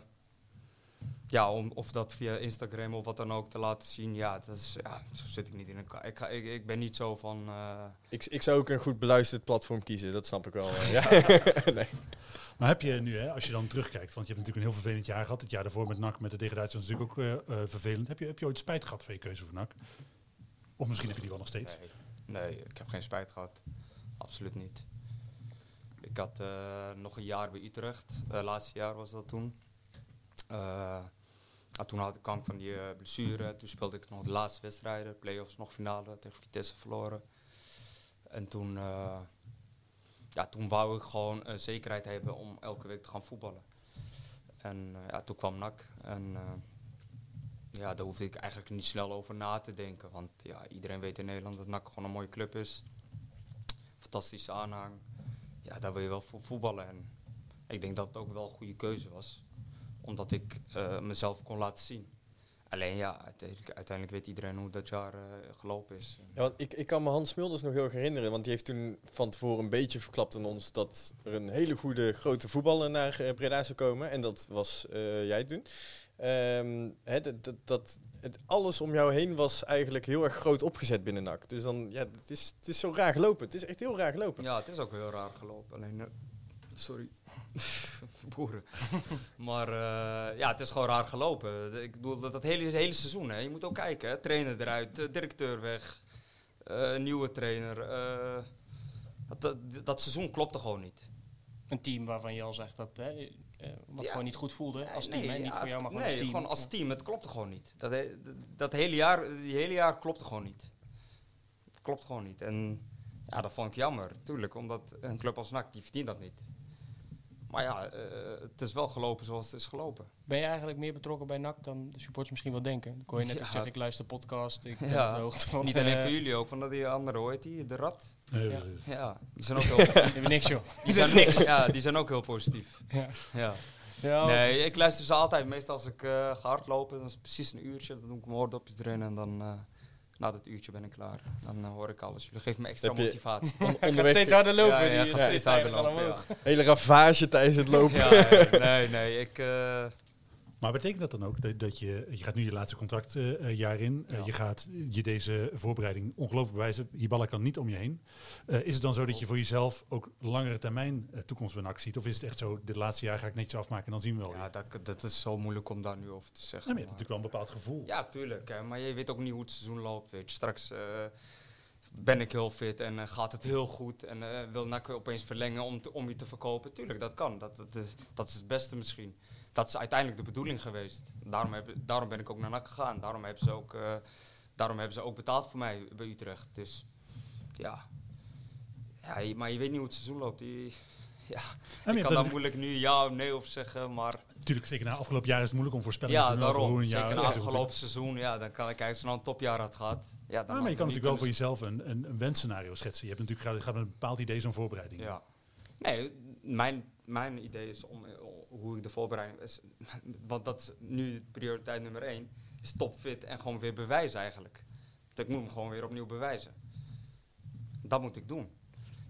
ja, om of dat via Instagram of wat dan ook te laten zien, ja, dat is, ja zo zit ik niet in elkaar. Ik, ga, ik, ik ben niet zo van. eh, Ik, ik zou ook een goed beluisterd platform kiezen, dat snap ik wel. eh, ja. [LAUGHS] nee. Maar heb je nu, hè, als je dan terugkijkt, want je hebt natuurlijk een heel vervelend jaar gehad. Het jaar daarvoor met NAC, met de degradatie was natuurlijk ook eh, vervelend. Heb je, heb je ooit spijt gehad van je keuze voor NAC? Of misschien heb je die wel nog steeds? Nee, nee, ik heb geen spijt gehad. Absoluut niet. Ik had eh, nog een jaar bij Utrecht. Uh, laatste jaar was dat toen. Ah, toen had ik kanker van die eh, blessure. Toen speelde ik nog de laatste wedstrijden. Play-offs, nog finale tegen Vitesse verloren. En toen, eh, ja, toen wou ik gewoon eh, zekerheid hebben om elke week te gaan voetballen. En ja, toen kwam NAC. En ja, daar hoefde ik eigenlijk niet snel over na te denken. Want ja, iedereen weet in Nederland dat NAC gewoon een mooie club is. Fantastische aanhang. Ja, daar wil je wel voor voetballen. En ik denk dat het ook wel een goede keuze was. Omdat ik eh, mezelf kon laten zien. Alleen ja, uiteindelijk, uiteindelijk weet iedereen hoe dat jaar eh, gelopen is. Ja, want ik, ik kan me Hans Smulders nog heel herinneren, want die heeft toen van tevoren een beetje verklapt aan ons dat er een hele goede grote voetballer naar eh, Breda zou komen. En dat was jij toen. Ehm, dat, dat, dat, het, alles om jou heen was eigenlijk heel erg groot opgezet binnen NAC. Dus dan, ja, het is, het is zo raar gelopen. Het is echt heel raar gelopen. Ja, het is ook heel raar gelopen. Alleen, sorry, [LAUGHS] boeren. maar eh, ja, het is gewoon raar gelopen. Ik bedoel, dat, dat hele, hele seizoen, hè. je moet ook kijken. Hè. Trainer eruit, directeur weg, eh, nieuwe trainer. eh, dat, dat, dat seizoen klopte gewoon niet. Een team waarvan je al zegt dat hè, wat Ja. gewoon niet goed voelde als Nee, team. ja, Niet voor jou, maar gewoon nee, als team. gewoon als team. Het klopte gewoon niet. Dat, he- dat hele jaar, die hele jaar klopte gewoon niet. Het klopt gewoon niet. En ja, dat vond ik jammer, tuurlijk. Omdat een club als NAC, die verdient dat niet. Maar ja, eh, het is wel gelopen zoals het is gelopen. Ben je eigenlijk meer betrokken bij NAC dan de supporters misschien wel denken? Dan kon je net Ja. ook zeggen, ik luister podcast, ik ben Ja. op de hoogte van... niet alleen eh, voor jullie ook, van dat die andere, hoe heet die? De Rat? Nee, Ja. Ja, die zijn ook heel, [LAUGHS] hebt niks joh. die zijn, is niks. Ja, die zijn ook heel positief. Ja. Ja. Ja, Nee, ik luister ze altijd. Meestal als ik eh ga hardlopen, dan is het precies een uurtje. Dan doe ik mijn oordopjes erin en dan eh, na dat uurtje ben ik klaar. Dan eh, hoor ik alles. Jullie geven me extra Heb je- motivatie. On- [LAUGHS] Hij gaat onderweg steeds harder lopen. Ja, ja, die gaat steeds harder lopen, ja. hele ravage tijdens het lopen. Nee, nee. Ik, eh, Maar betekent dat dan ook dat, dat je, je gaat nu je laatste contractjaar in, eh, Ja. je gaat je deze voorbereiding ongelooflijk bewijzen, Hiballa kan niet om je heen. Eh, is het dan zo dat je voor jezelf ook langere termijn eh, toekomst NAC ziet? Of is het echt zo, dit laatste jaar ga ik netjes afmaken en dan zien we wel ja, dat, dat is zo moeilijk om daar nu over te zeggen. Ja, maar je hebt natuurlijk wel een bepaald gevoel. Ja, tuurlijk. Hè, maar je weet ook niet hoe het seizoen loopt. Weet je. Straks eh, ben ik heel fit en eh, gaat het heel goed. En eh, wil NAC opeens verlengen om, te- om je te verkopen. Tuurlijk, dat kan. Dat, dat, is, dat is het beste misschien. Dat is uiteindelijk de bedoeling geweest. Daarom, heb, daarom ben ik ook naar NAC gegaan. Daarom hebben, ze ook, eh, daarom hebben ze ook betaald voor mij bij Utrecht. Dus ja. ja maar je weet niet hoe het seizoen loopt. Die, [LAUGHS] ja, ik kan dat moeilijk nu ja of nee of zeggen. Maar Natuurlijk, zeker na afgelopen jaar is het moeilijk om voorspellingen ja, te doen over hoe daarom. een jaar Zeker na afgelopen seizoen, ja, dan kan ik je nou een topjaar had gehad. Ja, dan maar je kan natuurlijk wel voor jezelf een, een, een wensscenario schetsen. Je hebt natuurlijk gaat, gaat met een bepaald idee zo'n voorbereiding. Ja. Nee, mijn, mijn idee is om, hoe ik de voorbereiding is. Want dat is nu prioriteit nummer één. Is topfit en gewoon weer bewijzen eigenlijk. Dat ik moet hem gewoon weer opnieuw bewijzen. Dat moet ik doen.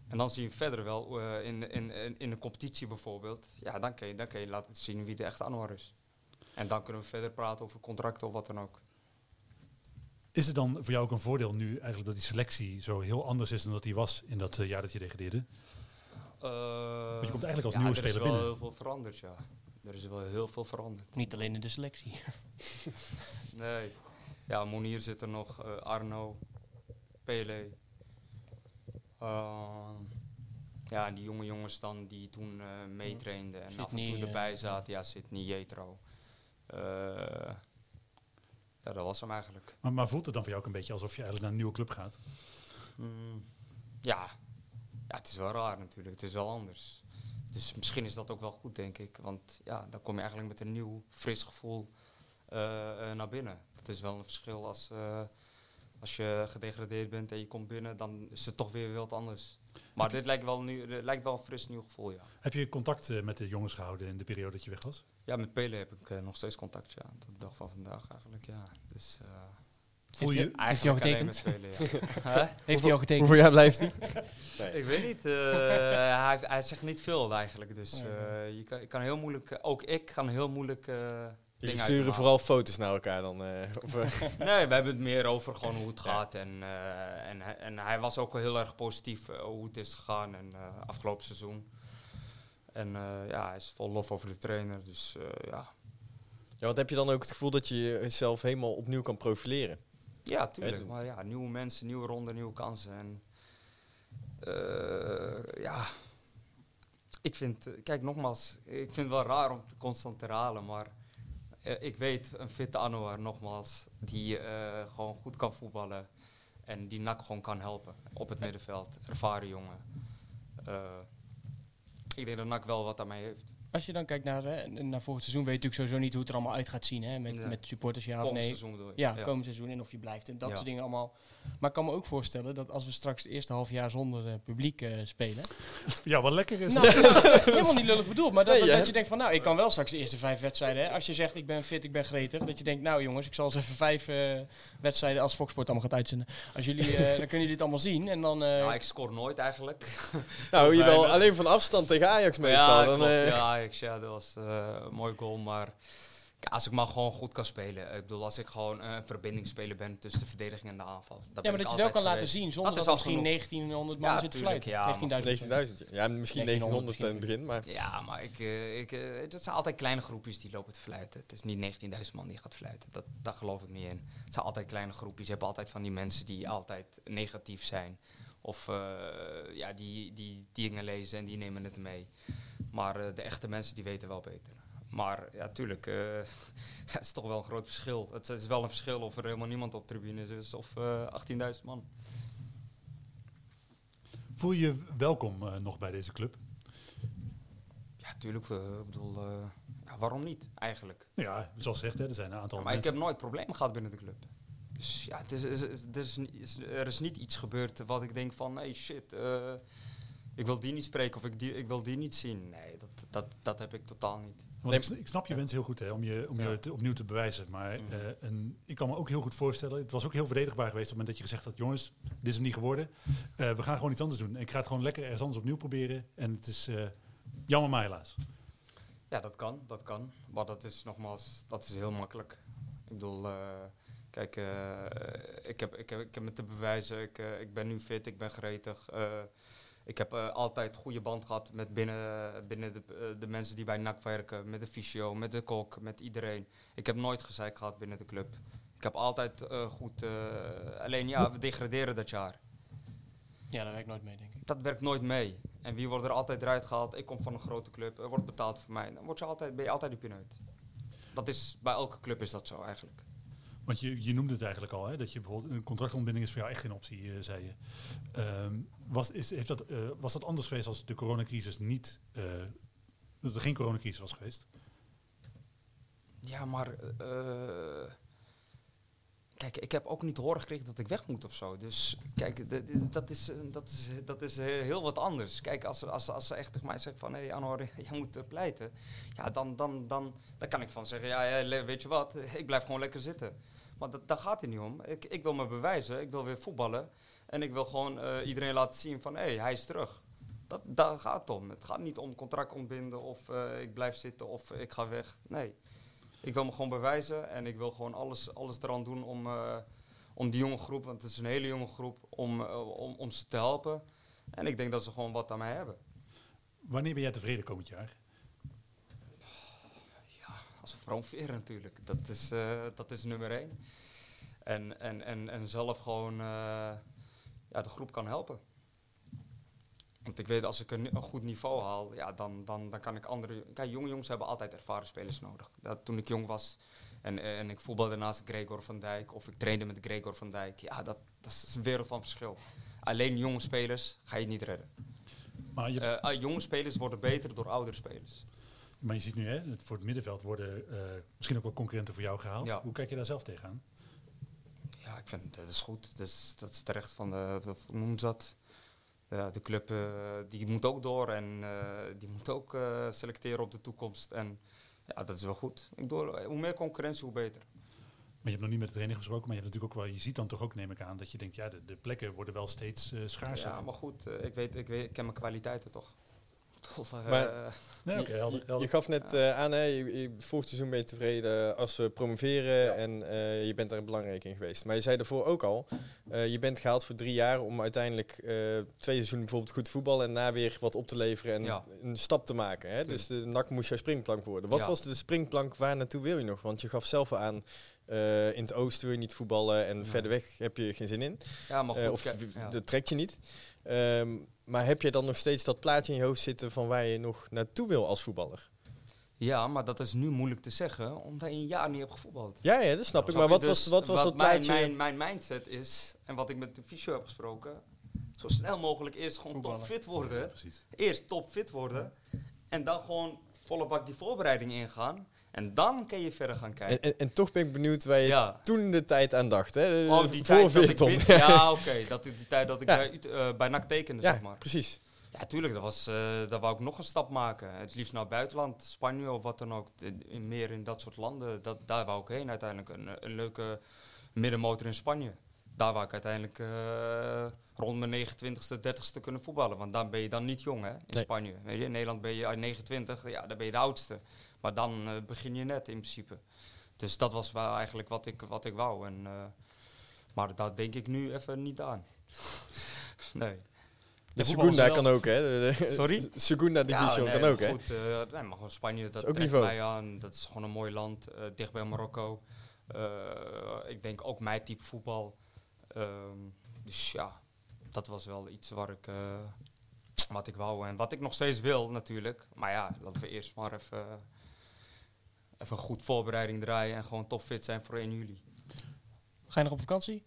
En dan zie je verder wel eh, in, in, in, een competitie bijvoorbeeld. Ja, dan kun, je, dan kun je laten zien wie de echte Anwar is. En dan kunnen we verder praten over contracten of wat dan ook. Is het dan voor jou ook een voordeel nu eigenlijk dat die selectie zo heel anders is dan dat die was in dat eh, jaar dat je degradeerde? Want je komt eigenlijk als ja, nieuwe er is speler wel binnen. heel veel veranderd, ja. Er is wel heel veel veranderd. Niet alleen in de selectie. [LAUGHS] Nee. Ja, Monier zit er nog, eh, Arno, Pele. Ehm, ja, die jonge jongens dan die toen eh meetrainden en af en toe eh, erbij zaten. Ja, Sydney, Jetro. Eh, ja, dat was hem eigenlijk. Maar, maar voelt het dan voor jou ook een beetje alsof je eigenlijk naar een nieuwe club gaat? Mm, ja. Ja, het is wel raar natuurlijk. Het is wel anders. Dus misschien is dat ook wel goed, denk ik. Want ja, dan kom je eigenlijk met een nieuw, fris gevoel eh, eh, naar binnen. Dat is wel een verschil als, eh, als je gedegradeerd bent en je komt binnen, dan is het toch weer wat anders. Maar dit lijkt wel, nu, lijkt wel een fris nieuw gevoel, ja. Heb je contact met de jongens gehouden in de periode dat je weg was? Ja, met Pele heb ik nog steeds contact, ja. Tot de dag van vandaag eigenlijk, ja. Dus, Voel Heeft je, hij- Heeft hij al getekend? ja. [LAUGHS] Heeft hij al getekend? Hoeveel jaar blijft hij? [LAUGHS] Ik weet niet. eh, hij, hij zegt niet veel eigenlijk. Dus eh, je kan, je kan heel moeilijk, ook ik kan heel moeilijk dingen uit te sturen vooral foto's naar elkaar dan. eh, of, eh, [LAUGHS] Nee, we hebben het meer over gewoon hoe het Ja. gaat. En, eh, en, hij- en hij was ook heel erg positief hoe het is gegaan en, eh, afgelopen seizoen. En eh, ja, hij is vol lof over de trainer. Dus eh, ja. ja, wat heb je dan ook het gevoel dat je jezelf helemaal opnieuw kan profileren? Ja, tuurlijk. Maar ja, nieuwe mensen, nieuwe ronde, nieuwe kansen. En eh, ja, ik vind, eh, kijk nogmaals, ik vind het wel raar om het constant te herhalen. Maar eh, ik weet, een fitte Anouar nogmaals, die gewoon goed kan voetballen. En die NAC gewoon kan helpen op het middenveld. Ervaren jongen. Ik denk dat NAC wel wat daarmee heeft. Als je dan kijkt naar, naar volgend seizoen, weet je natuurlijk sowieso niet hoe het er allemaal uit gaat zien. Hè? Met, Ja. met supporters, ja of Volgend nee. seizoen bedoel je. Ja, komend seizoen en of je blijft en dat Ja. soort dingen allemaal. Maar ik kan me ook voorstellen dat als we straks het eerste half jaar zonder eh, publiek eh, spelen. Ja, wat lekker is. nou, [LAUGHS] helemaal niet lullig bedoeld, maar dat, Nee, dat, je denkt van nou, ik kan wel straks de eerste vijf wedstrijden. Hè? Als je zegt ik ben fit, ik ben gretig. Dat je denkt nou jongens, ik zal eens even vijf eh, wedstrijden als Fox Sport allemaal gaat uitzenden. Als jullie, eh, [LAUGHS] dan kunnen jullie dit allemaal zien en dan... eh, Nou, ik scoor nooit eigenlijk. Nou, [LAUGHS] je wel alleen van afstand tegen Ajax meestal. ja, dan, klopt. Eh, ja, Ajax, ja, dat was eh, een mooi goal. Maar als ik maar gewoon goed kan spelen. Ik bedoel, als ik gewoon eh, een verbindingsspeler ben tussen de verdediging en de aanval. ja, ben maar ik dat je wel kan laten zien zonder Dat dat, er misschien genoeg. 1900 man Ja, zit te tuurlijk, ja, 19.000. 19.000. Ja, misschien 1900 in het begin, maar... Ja, maar ik, eh, ik, eh, dat zijn altijd kleine groepjes die lopen te fluiten. Het is niet 19.000 man die gaat fluiten. Dat, daar geloof ik niet in. Het zijn altijd kleine groepjes. Je hebt altijd van die mensen die altijd negatief zijn. Of eh, ja, die, die dingen lezen en die nemen het mee. Maar eh, de echte mensen die weten wel beter. Maar ja, tuurlijk, eh, [LAUGHS] het is toch wel een groot verschil. Het is wel een verschil of er helemaal niemand op tribune is of eh 18.000 man. Voel je je welkom eh, nog bij deze club? Ja, tuurlijk. eh, ik bedoel, eh, ja, waarom niet eigenlijk? Ja, zoals gezegd, hè, er zijn een aantal Ja, maar ik heb nooit problemen gehad binnen de club. Dus ja, het is, er, is, er is niet iets gebeurd wat ik denk van, nee shit, eh, ik wil die niet spreken of ik, die, ik wil die niet zien. Nee, dat, dat, dat heb ik totaal niet. Want ik, sn- ik snap je wens heel goed hè, om je, om je Ja. opnieuw te bewijzen. Maar Mhm. eh, een, ik kan me ook heel goed voorstellen. Het was ook heel verdedigbaar geweest op het moment dat je gezegd had: jongens, dit is hem niet geworden. Eh, we gaan gewoon iets anders doen. Ik ga het gewoon lekker ergens anders opnieuw proberen. En het is eh, jammer, maar helaas. Ja, dat kan, dat kan. Maar dat is nogmaals, dat is heel makkelijk. Ik bedoel, eh, kijk, eh, ik, heb, ik, heb, ik heb me te bewijzen. Ik, eh, ik ben nu fit, ik ben gretig. Ik heb eh, altijd goede band gehad met binnen, binnen de, eh, de mensen die bij NAC werken. Met de fysio, met de kok, met iedereen. Ik heb nooit gezeik gehad binnen de club. Ik heb altijd eh, goed... alleen ja, we degraderen dat jaar. Ja, daar werkt nooit mee, denk ik. Dat werkt nooit mee. En wie wordt er altijd eruit gehaald? Ik kom van een grote club, er wordt betaald voor mij. Dan word je altijd, ben je altijd die pineut. Dat is, bij elke club is dat zo eigenlijk. Want je, je noemde het eigenlijk al, hè, dat je bijvoorbeeld een contractontbinding is voor jou echt geen optie, eh, zei je. Ehm, was, is, heeft dat, eh, was dat anders geweest als de coronacrisis niet, eh, dat er geen coronacrisis was geweest? Ja, maar... kijk, ik heb ook niet te horen gekregen dat ik weg moet of zo. Dus kijk, dat is, dat is, dat is heel wat anders. Kijk, als, als, als ze echt tegen mij zegt van... Hé hey, Anor, [LAUGHS] jij moet pleiten. Ja, dan, dan, dan, dan kan ik van zeggen... Ja, weet je wat? Ik blijf gewoon lekker zitten. Maar dat, daar gaat het niet om. Ik, ik wil me bewijzen. Ik wil weer voetballen. En ik wil gewoon eh, iedereen laten zien van... Hé, hey, hij is terug. Dat, daar gaat het om. Het gaat niet om contract ontbinden of eh, ik blijf zitten of ik ga weg. Nee. Ik wil me gewoon bewijzen en ik wil gewoon alles, alles eraan doen om, eh, om die jonge groep, want het is een hele jonge groep, om, om, om ze te helpen. En ik denk dat ze gewoon wat aan mij hebben. Wanneer ben jij tevreden komend jaar? Als promoveren natuurlijk. Dat is, eh, dat is nummer één. En, en, en, en zelf gewoon eh, ja, de groep kan helpen. Want ik weet, als ik een, een goed niveau haal, ja, dan, dan, dan kan ik andere... Kijk, jonge jongens hebben altijd ervaren spelers nodig. Dat, toen ik jong was en, en ik voetbalde naast Gregor van Dijk... of ik trainde met Gregor van Dijk, ja, dat, dat is een wereld van verschil. Alleen jonge spelers ga je niet redden. Maar je, Eh, ah, jonge spelers worden beter door oudere spelers. Maar je ziet nu, hè, voor het middenveld worden eh, misschien ook wel concurrenten voor jou gehaald. Ja. Hoe kijk je daar zelf tegenaan? Ja, ik vind dat is goed. Dus, dat is terecht van de, hoe noemen ze dat? Ja, de club eh, die moet ook door en eh, die moet ook eh, selecteren op de toekomst. En ja, dat is wel goed. Ik bedoel, hoe meer concurrentie, hoe beter. Maar je hebt nog niet met de trainer gesproken, maar je, hebt natuurlijk ook wel, je ziet dan toch ook, neem ik aan, dat je denkt, ja, de, de plekken worden wel steeds eh, schaarser. Ja, maar goed, eh, ik, weet, ik, weet, ik ken mijn kwaliteiten toch. Eh, Maar- [LAUGHS] Nee, oké, helder, Je, helder. je gaf net eh, aan, hè, je, je, vorig seizoen ben je tevreden als we promoveren en eh, je bent daar belangrijk in geweest. Maar je zei daarvoor ook al, eh, je bent gehaald voor drie jaar om uiteindelijk eh, twee seizoenen bijvoorbeeld goed te voetballen en na weer wat op te leveren en Ja. een stap te maken. Hè? Dus de NAC moest jouw springplank worden. Wat Ja. was de springplank, waar naartoe wil je nog? Want je gaf zelf aan, eh, in het oosten wil je niet voetballen en verder weg heb je geen zin in. ja, maar goed. Of ja. dat trekt je niet. Ehm, maar heb je dan nog steeds dat plaatje in je hoofd zitten van waar je nog naartoe wil als voetballer? Ja, maar dat is nu moeilijk te zeggen, omdat je een jaar niet hebt gevoetbald. Ja, ja, dat snap ik. Maar je? wat Dus was, wat was dat mijn, plaatje? Mijn, mijn mindset is, en wat ik met de fysio heb gesproken, zo snel mogelijk eerst gewoon Voetballen. topfit worden. Precies. Eerst topfit worden. En dan gewoon volle bak die voorbereiding ingaan. En dan kun je verder gaan En, kijken. en, en toch ben ik benieuwd waar je ja. toen de tijd aan dacht. Hè? Oh, die Voor tijd dat ik Ja, [LAUGHS] oké. dat die tijd dat ik Ja. bij, eh, bij NAC tekende, Ja, zeg maar. precies. Ja, tuurlijk. Dat was, eh daar wou ik nog een stap maken. Het liefst naar het buitenland, Spanje of wat dan ook. In- meer in dat soort landen. Dat, daar wou ik heen uiteindelijk. Een, een leuke middenmotor in Spanje. Daar wou ik uiteindelijk eh, rond mijn 29ste, 30ste kunnen voetballen. Want dan ben je dan niet jong hè, in Nee. Spanje. Weet je, in Nederland ben je uit 29, ja, dan ben je de oudste. Maar dan eh, begin je net in principe. Dus dat was wel eigenlijk wat ik, wat ik wou. En, eh, maar daar denk ik nu even niet aan. [LAUGHS] nee. De Segunda kan ook, hè? De, de- Sorry? Segunda Division nee, kan ook, hè? Goed, eh, nee, maar gewoon Spanje, dat ook trekt niveau. mij aan. Dat is gewoon een mooi land, dicht bij Marokko. Ik denk ook mijn type voetbal. Ehm, dus ja, dat was wel iets waar ik, wat ik wou. En wat ik nog steeds wil natuurlijk. Maar ja, laten we eerst maar even, even een goed voorbereiding draaien. En gewoon topfit zijn voor 1 juli. Ga je nog op vakantie?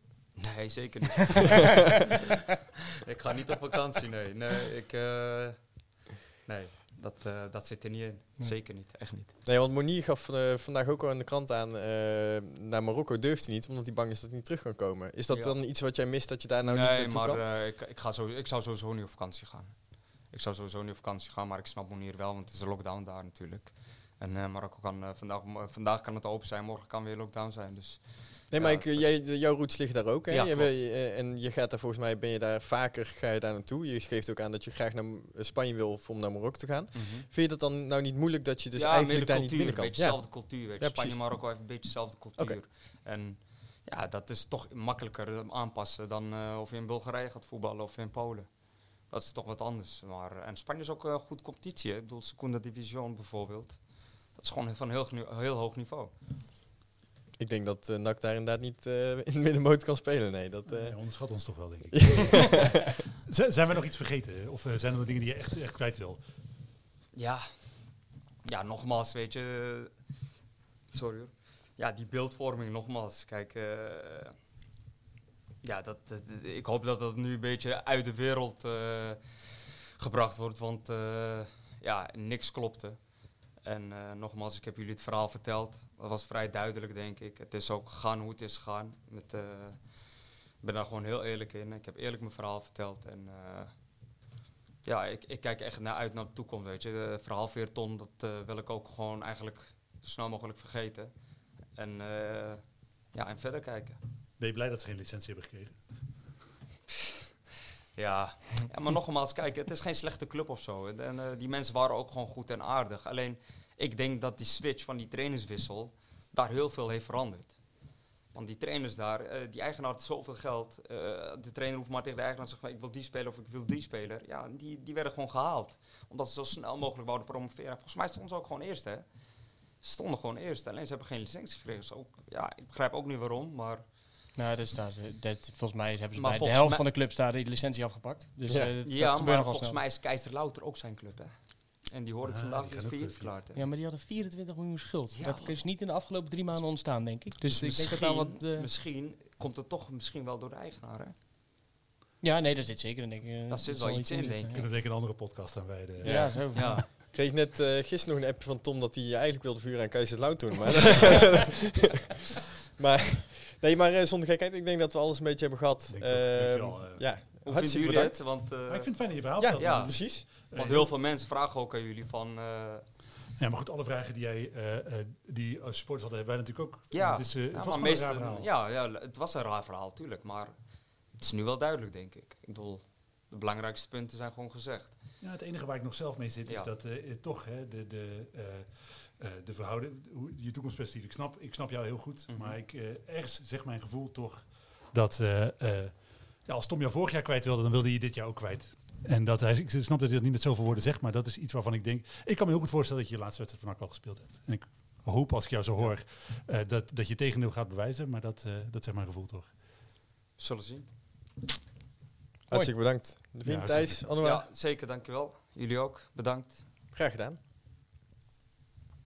Nee, zeker niet. [LAUGHS] ik ga niet op vakantie, nee. Nee, ik, eh, nee dat, eh, dat zit er niet in. Nee. Zeker niet, echt niet. Nee, want Monier gaf eh, vandaag ook al in de krant aan, eh, naar Marokko durft hij niet, omdat hij bang is dat hij niet terug kan komen. Is dat Ja. dan iets wat jij mist, dat je daar nou nee, niet naartoe maar kan? eh, ik, ik, ga zo, ik zou sowieso niet op vakantie gaan. Ik zou sowieso niet op vakantie gaan, maar ik snap Monier wel, want het is een lockdown daar natuurlijk. En eh, Marokko kan eh, vandaag, vandaag kan het open zijn, morgen kan weer lockdown zijn. Dus Nee, maar ik, is- jij, jouw roots liggen daar ook, hè? Ja, Je wil- eh, en je gaat daar volgens mij, ben je daar vaker, ga je daar naartoe. Je geeft ook aan dat je graag naar Spanje wil om naar Marokko te gaan. Vind je dat dan nou niet moeilijk dat je dus ja, eigenlijk daar de niet binnen een kan? beetje Ja. dezelfde cultuur. Weet je. Ja, Spanje en Marokko heeft een beetje dezelfde cultuur. En ja, dat is toch makkelijker aanpassen dan of je in Bulgarije gaat voetballen of in Polen. Dat is toch wat anders. Maar, en Spanje is ook een goed competitie. Hè. Ik bedoel, Segunda Division bijvoorbeeld. Dat is gewoon van heel, heel hoog niveau. Ik denk dat uh, NAC daar inderdaad niet eh, in de middenmoot kan spelen. Nee, dat, eh, Ja, onderschat ons toch wel, denk ik. [LAUGHS] Zijn we nog iets vergeten? Of zijn er nog dingen die je echt, echt kwijt wil? Ja. Ja, nogmaals, weet je. Sorry hoor. Ja, die beeldvorming, nogmaals. Kijk, eh, ja, dat, dat- ik hoop dat dat nu een beetje uit de wereld eh, gebracht wordt, want eh, ja, niks klopte. En eh, nogmaals, ik heb jullie het verhaal verteld. Dat was vrij duidelijk, denk ik. Het is ook gegaan hoe het is gegaan. Met, eh, ik ben daar gewoon heel eerlijk in. Ik heb eerlijk mijn verhaal verteld. En eh, ja, ik, ik kijk echt naar uit naar de toekomst, weet je. Het verhaal Veerton, dat wil ik ook gewoon eigenlijk zo snel mogelijk vergeten. En, ja, en verder kijken. Ben je blij dat ze geen licentie hebben gekregen? Ja. maar nogmaals, kijk, het is geen slechte club of zo. En eh, die mensen waren ook gewoon goed en aardig. Alleen, ik denk dat die switch van die trainerswissel daar heel veel heeft veranderd. Want die trainers daar, eh, die eigenaar had zoveel geld. eh, de trainer hoeft maar tegen de eigenaar te zeggen, ik wil die speler of ik wil die speler. Ja, die, die werden gewoon gehaald. Omdat ze zo snel mogelijk wouden promoveren. Volgens mij stonden ze ook gewoon eerst, hè. Ze stonden gewoon eerst. Alleen ze hebben geen licentie gekregen. Ja, ik begrijp ook niet waarom, maar... Nou, dus daar, dat, volgens mij hebben ze Maar bij de helft van de clubs daar de licentie afgepakt. Dus Ja. eh, dat, dat Ja, gebeurt maar volgens snel. mij is Keizer ook zijn club, hè. En die hoor ik Ah, vandaag dus failliet verklaard. hè. Ja, maar die hadden 24 miljoen schuld. Ja. Dat is niet in de afgelopen drie maanden ontstaan, denk ik. Dus, Dus ik denk dat wat... misschien- eh, Misschien komt het toch misschien wel door de eigenaar, hè? ja, nee, daar zit zeker in, denk ik. eh, Daar zit er wel iets in, denk ik. We kunnen denk ik een andere podcast aan wijden. Ja, ja, zo. Ja. Ik kreeg net eh gisteren nog een appje van Tom dat hij eigenlijk wilde vuren aan Kaiserslautern. Maar, [LAUGHS] [LAUGHS] maar, [LAUGHS] nee, maar eh, zonder gekheid, ik denk dat we alles een beetje hebben gehad. Denk. Ehm, eh. ja, Hoe vinden jullie het? Want, eh, Maar ik vind het fijn dat je verhaal Ja, precies. want heel veel mensen vragen ook aan jullie van... eh, Ja, maar goed, alle vragen die jij, eh, eh, die als supporters hadden, hebben wij natuurlijk ook. ja, het, is, eh, het ja, was een raar verhaal. ja, ja, het was een raar verhaal, tuurlijk. Maar het is nu wel duidelijk, denk ik. Ik bedoel, de belangrijkste punten zijn gewoon gezegd. Ja, het enige waar ik nog zelf mee zit, is dat toch hè, de, de, eh, de verhouding, hoe- je toekomstperspectief. Ik snap, ik snap jou heel goed, Mhm. maar ik, eh, ergens zegt mijn gevoel toch dat eh, eh, ja, als Tom jou vorig jaar kwijt wilde, dan wilde je dit jaar ook kwijt. En dat hij, ik snap dat hij dat niet met zoveel woorden zegt, maar dat is iets waarvan ik denk, ik kan me heel goed voorstellen dat je je laatste wedstrijd van al gespeeld hebt. En ik hoop als ik jou zo hoor eh, dat, dat je tegendeel gaat bewijzen, maar dat, eh, dat zegt mijn gevoel toch. Zullen zien. Hartstikke bedankt. De Ja, Thijs, Anouar, Ja, zeker, dankjewel. Jullie ook, bedankt. graag gedaan.